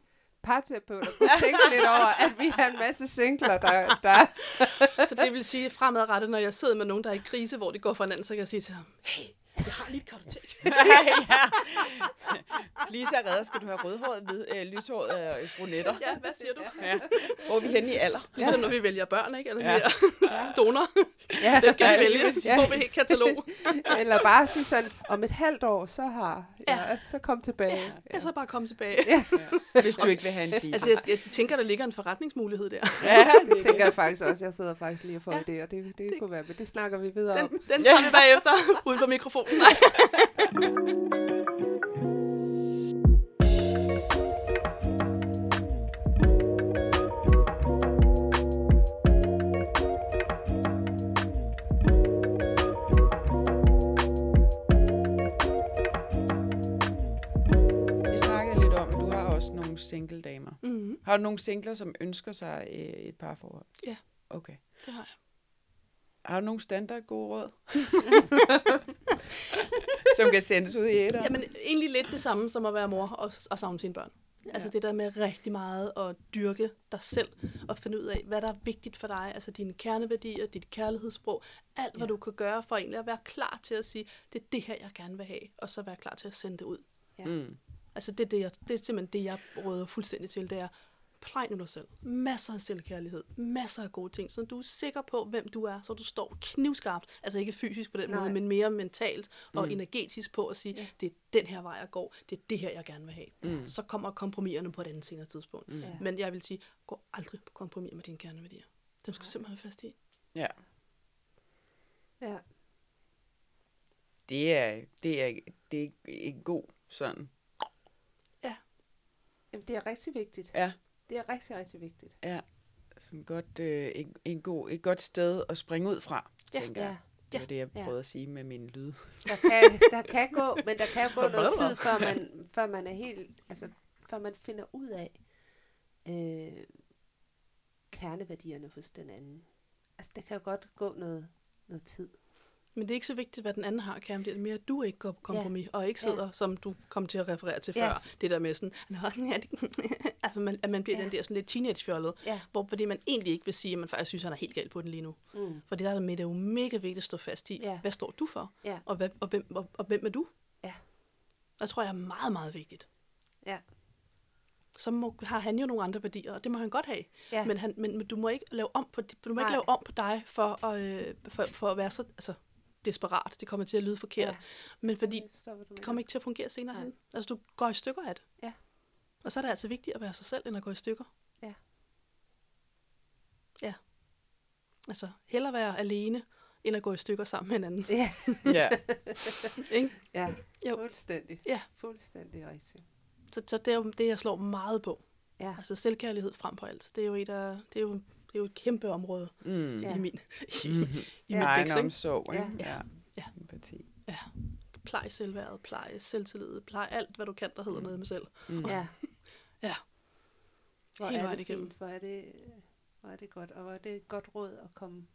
parterapeuter kunne tænke lidt over, at vi har en masse singler, der... der Så det vil sige, fremadrettet, når jeg sidder med nogen, der er i krise, hvor de går for hinanden, så kan jeg sige til ham, hey, jeg har lige et kartotek. ja. Lisa redder, skal du have rødhåret, hvid, øh, lyshåret og øh, brunetter. Ja, hvad siger du? Ja. Hvor er vi henne i alder? Ligesom når vi vælger børn, ikke? Eller Ja. ja. donor. ja, Den kan Ja, vælge. Så får vi et helt katalog. eller bare sige sådan, om et halvt år, så har... Ja, Ja. så kom tilbage. Ja, så bare komme tilbage. Ja, Hvis du ikke vil have en pleaser. Altså, jeg, jeg tænker, der ligger en forretningsmulighed der. ja, det tænker jeg faktisk også. Jeg sidder faktisk lige og får ja, idéer. Det, det, det kunne være, men det snakker vi videre Den, om. den tager vi bagefter uden for mikrofonen. Nej. Vi snakkede lidt om, at du har også nogle single damer. Mm, Har du nogle singler, som ønsker sig øh, et parforhold? Ja. Okay. det har jeg. Har du nogle standard gode råd? som kan sendes ud i æder? Jamen, egentlig lidt det samme som at være mor og, og savne sine børn. Ja. Altså det der med rigtig meget at dyrke dig selv og finde ud af, hvad der er vigtigt for dig. Altså dine kerneværdier, dit kærlighedssprog, alt hvad Ja. du kan gøre for egentlig at være klar til at sige, det er det her, jeg gerne vil have, og så være klar til at sende det ud. Mm. Altså det er, det, jeg, det er simpelthen det, jeg råder fuldstændig til, det er, plej nu dig selv. Masser af selvkærlighed, masser af gode ting, så du er sikker på, hvem du er, så du står knivskarpt, altså ikke fysisk på den Nej. måde, men mere mentalt og Mm. energetisk på at sige, Ja. det er den her vej, jeg går, det er det her, jeg gerne vil have. Mm. Så kommer kompromiserne på et andet senere tidspunkt. Mm. Ja. Men jeg vil sige, gå aldrig på kompromis med dine kerneværdier. Dem skal du simpelthen have fast i. Ja. Ja. Det er, det er, det er en god sådan. Jamen, det er rigtig vigtigt. Ja. Det er rigtig, rigtig vigtigt. Ja. Sådan godt, øh, en, en god, et godt sted at springe ud fra, Ja. tænker jeg. Ja. Det var det, jeg Ja. prøvede at sige med min lyd. Der kan, der kan gå, men der kan gå noget tid, før man, før man er helt, altså, før man finder ud af øh, kerneværdierne hos den anden. Altså, der kan jo godt gå noget, noget tid. Men det er ikke så vigtigt, hvad den anden har, Cam. Det er mere, at du ikke går på kompromis, ja. og ikke Ja. sidder, som du kom til at referere til Ja. før, det der med sådan, Nå, ja, det, altså, man, at man bliver Ja. den der sådan lidt teenagefjollet, Ja. hvor, fordi man egentlig ikke vil sige, at man faktisk synes, at han er helt galt på den lige nu. Mm. For det der med, det er jo mega vigtigt at stå fast i, Ja. hvad står du for, Ja. og, hvad, og, hvem, og, og hvem er du? Ja. Og jeg tror jeg er meget, meget vigtigt. Ja. Så må, har han jo nogle andre værdier, og det må han godt have. Ja. Men, han, men, men du må ikke lave om på, du må Nej. ikke lave om på dig for at, øh, for, for at være så altså, desperat. Det kommer til at lyde forkert. Ja. Men fordi det kommer ikke til at fungere senere hen. Altså, du går i stykker af det. Ja. Og så er det altså vigtigt at være sig selv, end at gå i stykker. Ja. Ja. Altså, hellere være alene, end at gå i stykker sammen med hinanden. Ja, Ja. Ikke? ja. Jo. fuldstændig. Ja. Fuldstændig rigtigt. Så, så det er jo det, jeg slår meget på. Ja. Altså selvkærlighed frem på alt. Det er jo et, af, det er jo, det er jo et kæmpe område Mm. Ja. i min, i, Mm. i mit Egen bæks, ikke? omsorg, ikke? Ja. Ja. Ja. Empati. Ja. Plej selvværdet, plej selvtillid, plej alt, hvad du kan, der hedder noget med selv. Mm. Ja. Ja. Hvor Hele er det igennem. fint, hvor er det, hvor er det godt, og hvor er det et godt råd at komme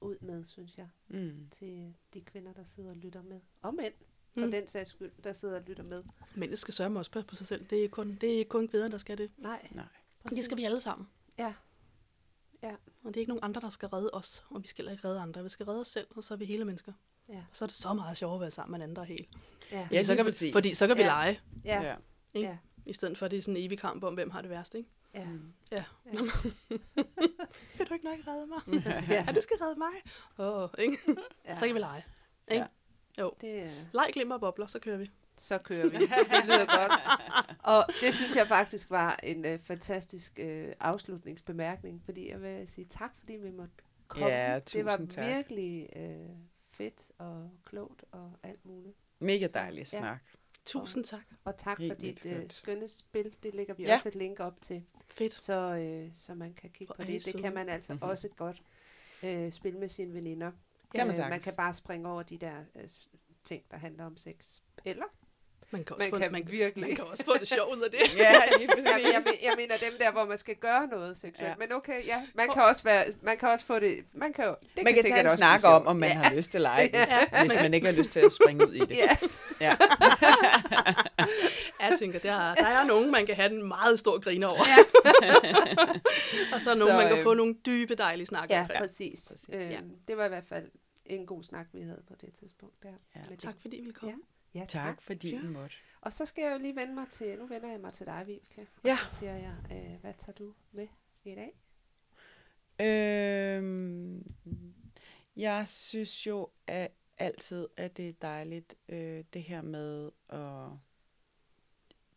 ud med, synes jeg, Mm. til de kvinder, der sidder og lytter med. Og mænd. for Mm. den sags skyld, der sidder og lytter med. Mændene skal sørge også passe på sig selv. Det er ikke kun, det er ikke kun kvinder, der skal det. Nej, Nej. Det skal vi alle sammen. Ja. Ja. Og det er ikke nogen andre, der skal redde os, og vi skal heller ikke redde andre. Vi skal redde os selv, og så er vi hele mennesker. Ja. Og så er det så meget sjovere at være sammen med en anden, der er helt. Ja. Ja, så kan præcis. vi, fordi så kan vi Ja. lege, Ja. ja. ikke? Ja. i stedet for at det er sådan en evig kamp om, hvem har det værst. Ikke? Ja. Mm. Ja. Ja. Kan du ikke nok redde mig? Ja. Ja, du skal redde mig. Oh, ikke? ja. Så kan vi lege. Ikke? Jo. Det, er- Leg, glimmer og bobler, så kører vi. Så kører vi. Det lyder godt. Og det synes jeg faktisk var en øh, fantastisk øh, afslutningsbemærkning, fordi jeg vil sige tak, fordi vi måtte komme. Ja, det var tak. virkelig øh, fedt og klogt og alt muligt. Mega Så, dejlig ja. snak. Tusind tak. Og tak Helt for dit øh, skønne spil. Det lægger vi Ja. også et link op til, Fedt. så, øh, så man kan kigge Hvor på det. Det kan man altså Mhm. mm-hmm. også godt øh, spille med sine veninder. Kan man Øh, man kan bare springe over de der øh, ting, der handler om sex. Eller Man kan også, man få, kan man, virkelig... man kan også få det sjovt ud af det. Ja, lige jeg, men- jeg mener dem der, hvor man skal gøre noget seksuelt. Ja. Men okay, ja, man kan også være, man kan også få det, man kan det man kan sikkert tage en også snak om, om man ja. har lyst til at lege, hvis, Ja. hvis man ikke har lyst til at springe ud i det. Ja. Ja. Jeg tænker, der er, der er nogen, man kan have en meget stor griner over. Ja. og så er nogen, Så, man kan øh, få nogle dybe, dejlige snakke ja, omkring. præcis. præcis, Øhm, ja. Det var i hvert fald en god snak, vi havde på det tidspunkt. Der, Ja. Tak fordi I ville komme. Ja, tak. Tak, fordi Ja. måtte. Og så skal jeg jo lige vende mig til, nu vender jeg mig til dig, Vibeke. Og Ja. så siger jeg, øh, hvad tager du med i dag? Øhm, jeg synes jo at altid, at det er dejligt, øh, det her med at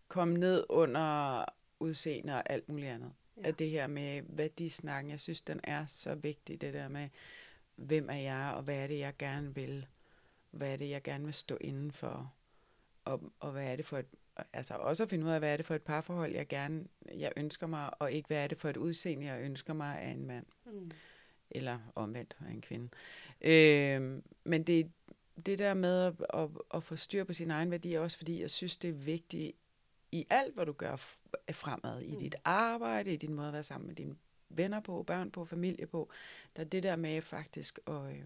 komme ned under udseende og alt muligt andet. Ja. Ja. At det her med værdisnakken, jeg synes, den er så vigtig, det der med, hvem er jeg, og hvad er det, jeg gerne vil? Hvad er det, jeg gerne vil stå inden for? Og, og hvad er det for et, altså også at finde ud af, hvad er det for et parforhold, jeg gerne, jeg ønsker mig, og ikke hvad er det for et udseende, jeg ønsker mig af en mand Mm. eller omvendt af en kvinde. Øh, men det, det der med at, at, at få styr på sin egen værdi, er også fordi jeg synes, det er vigtigt i alt, hvad du gør fremad. I Mm. dit arbejde, i din måde at være sammen med dine venner på, børn på, familie på. Der er det der med faktisk at, øh,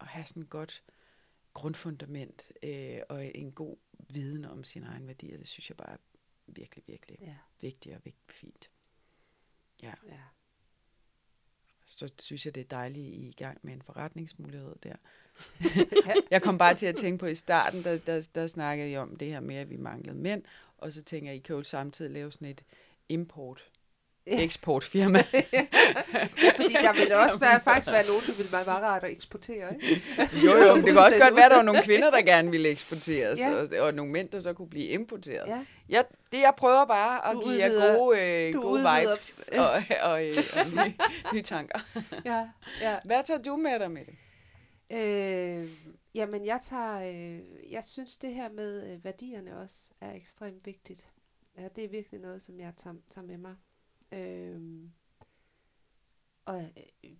at have sådan godt grundfundament øh, og en god viden om sine egne værdier. Det synes jeg bare er virkelig, virkelig Ja, vigtigt og vigtigt fint. Ja. ja. så synes jeg, det er dejligt, I er i gang med en forretningsmulighed der. jeg kom bare til at tænke på i starten, der, der, der snakkede jeg om det her med, at vi manglede mænd, og så tænker jeg, I kan jo samtidig lave sådan et import Ja. eksportfirma. Fordi der ville også være, faktisk være nogen, der ville være meget rart at eksportere, ikke? jo, jo, men det kan også godt være, at der var nogle kvinder, der gerne ville eksporteres, Ja. og, og nogle mænd, der så kunne blive importeret. Ja. Jeg, det, jeg prøver bare at Du give jer udvider- gode, øh, gode udvider- vibes og, og, øh, og nye, nye tanker. Ja, ja. Hvad tager du med dig med det? Øh, jamen, jeg tager, øh, jeg synes det her med øh, værdierne også er ekstremt vigtigt. Ja, det er virkelig noget, som jeg tager, tager med mig. Øh, og, øh,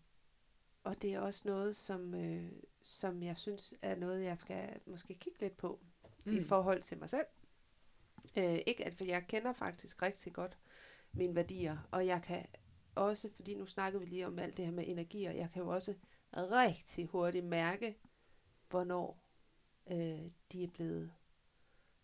og det er også noget, som, øh, som jeg synes er noget, jeg skal måske kigge lidt på mm. i forhold til mig selv. Øh, ikke at, for jeg kender faktisk rigtig godt mine værdier, og jeg kan også, fordi nu snakkede vi lige om alt det her med energier, jeg kan jo også rigtig hurtigt mærke, hvornår øh, de er blevet,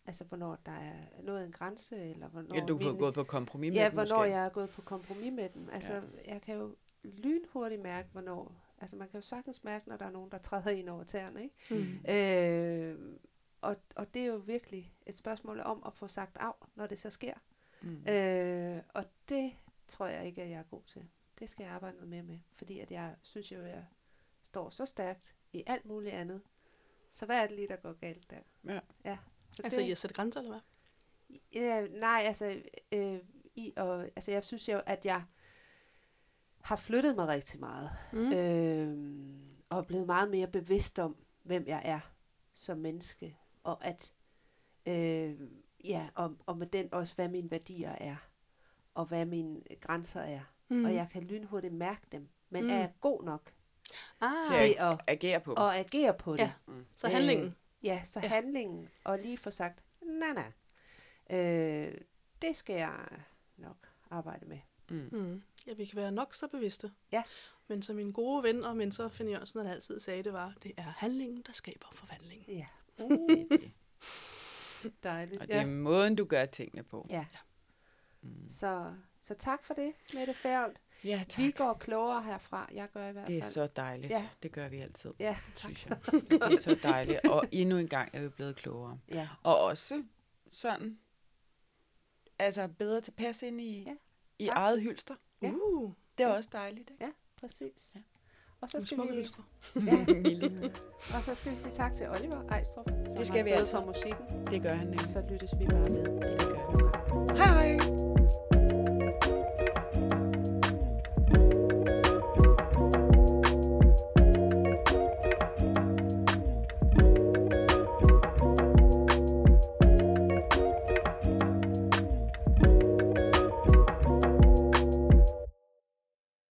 altså hvornår der er nået en grænse, eller hvornår Ja, du har gået på kompromis med Ja, dem hvornår måske. jeg er gået på kompromis med dem. Altså, ja. jeg kan jo lynhurtigt mærke, hvornår... Altså, man kan jo sagtens mærke, når der er nogen, der træder ind over tæerne, ikke? Mm. Øh, og, og det er jo virkelig et spørgsmål om at få sagt af, når det så sker. Mm. Øh, og det tror jeg ikke, at jeg er god til. Det skal jeg arbejde noget mere med. Fordi at jeg synes jo, at jeg står så stærkt i alt muligt andet. Så hvad er det lige, der går galt der? Ja. ja så Altså, I har sat grænser, eller hvad? Ja, nej, altså, øh, i, og, altså jeg synes jo, at jeg har flyttet mig rigtig meget. Mm. Mm. Øh, og er blevet meget mere bevidst om, hvem jeg er som menneske. Og at, øh, ja, og, og med den også, hvad mine værdier er. Og hvad mine grænser er. Mm. Mm. Og jeg kan lynhurtigt mærke dem. Men Mm. mm. er jeg god nok Ah, Til at, Agere på at agere på det? Ja. så handlingen. Ja, så Ja. ja. handlingen, og lige få sagt, nej, nej, øh, det skal jeg nok arbejde med. Mm. Mm. Ja, vi kan være nok så bevidste. Ja. Men som min gode ven og mentor, Finn Jørgensen, han altid sagde, det var, det er handlingen, der skaber forvandling. Ja. Uh. Dejligt. Og det er måden, du gør tingene på. ja. Mm. Så, så tak for det, Mette Færlt. Ja, tak. Vi går klogere herfra. Jeg gør i hvert Det er fald. så dejligt. Ja. Det gør vi altid, Ja, synes jeg. Det er så dejligt. Og endnu en gang er vi blevet klogere. ja. Og også sådan, altså bedre tilpas ind i, Ja, i eget hylster. Ja. Uh, Det er også dejligt, ikke? ja, præcis. Ja. Og så skal vi, hylstre. ja, og så skal vi sige tak til Oliver Ejstrup, som skal har vi stået altid. for musikken. Det gør han nemlig. Så lyttes vi bare ved. Det gør vi. Hej hej!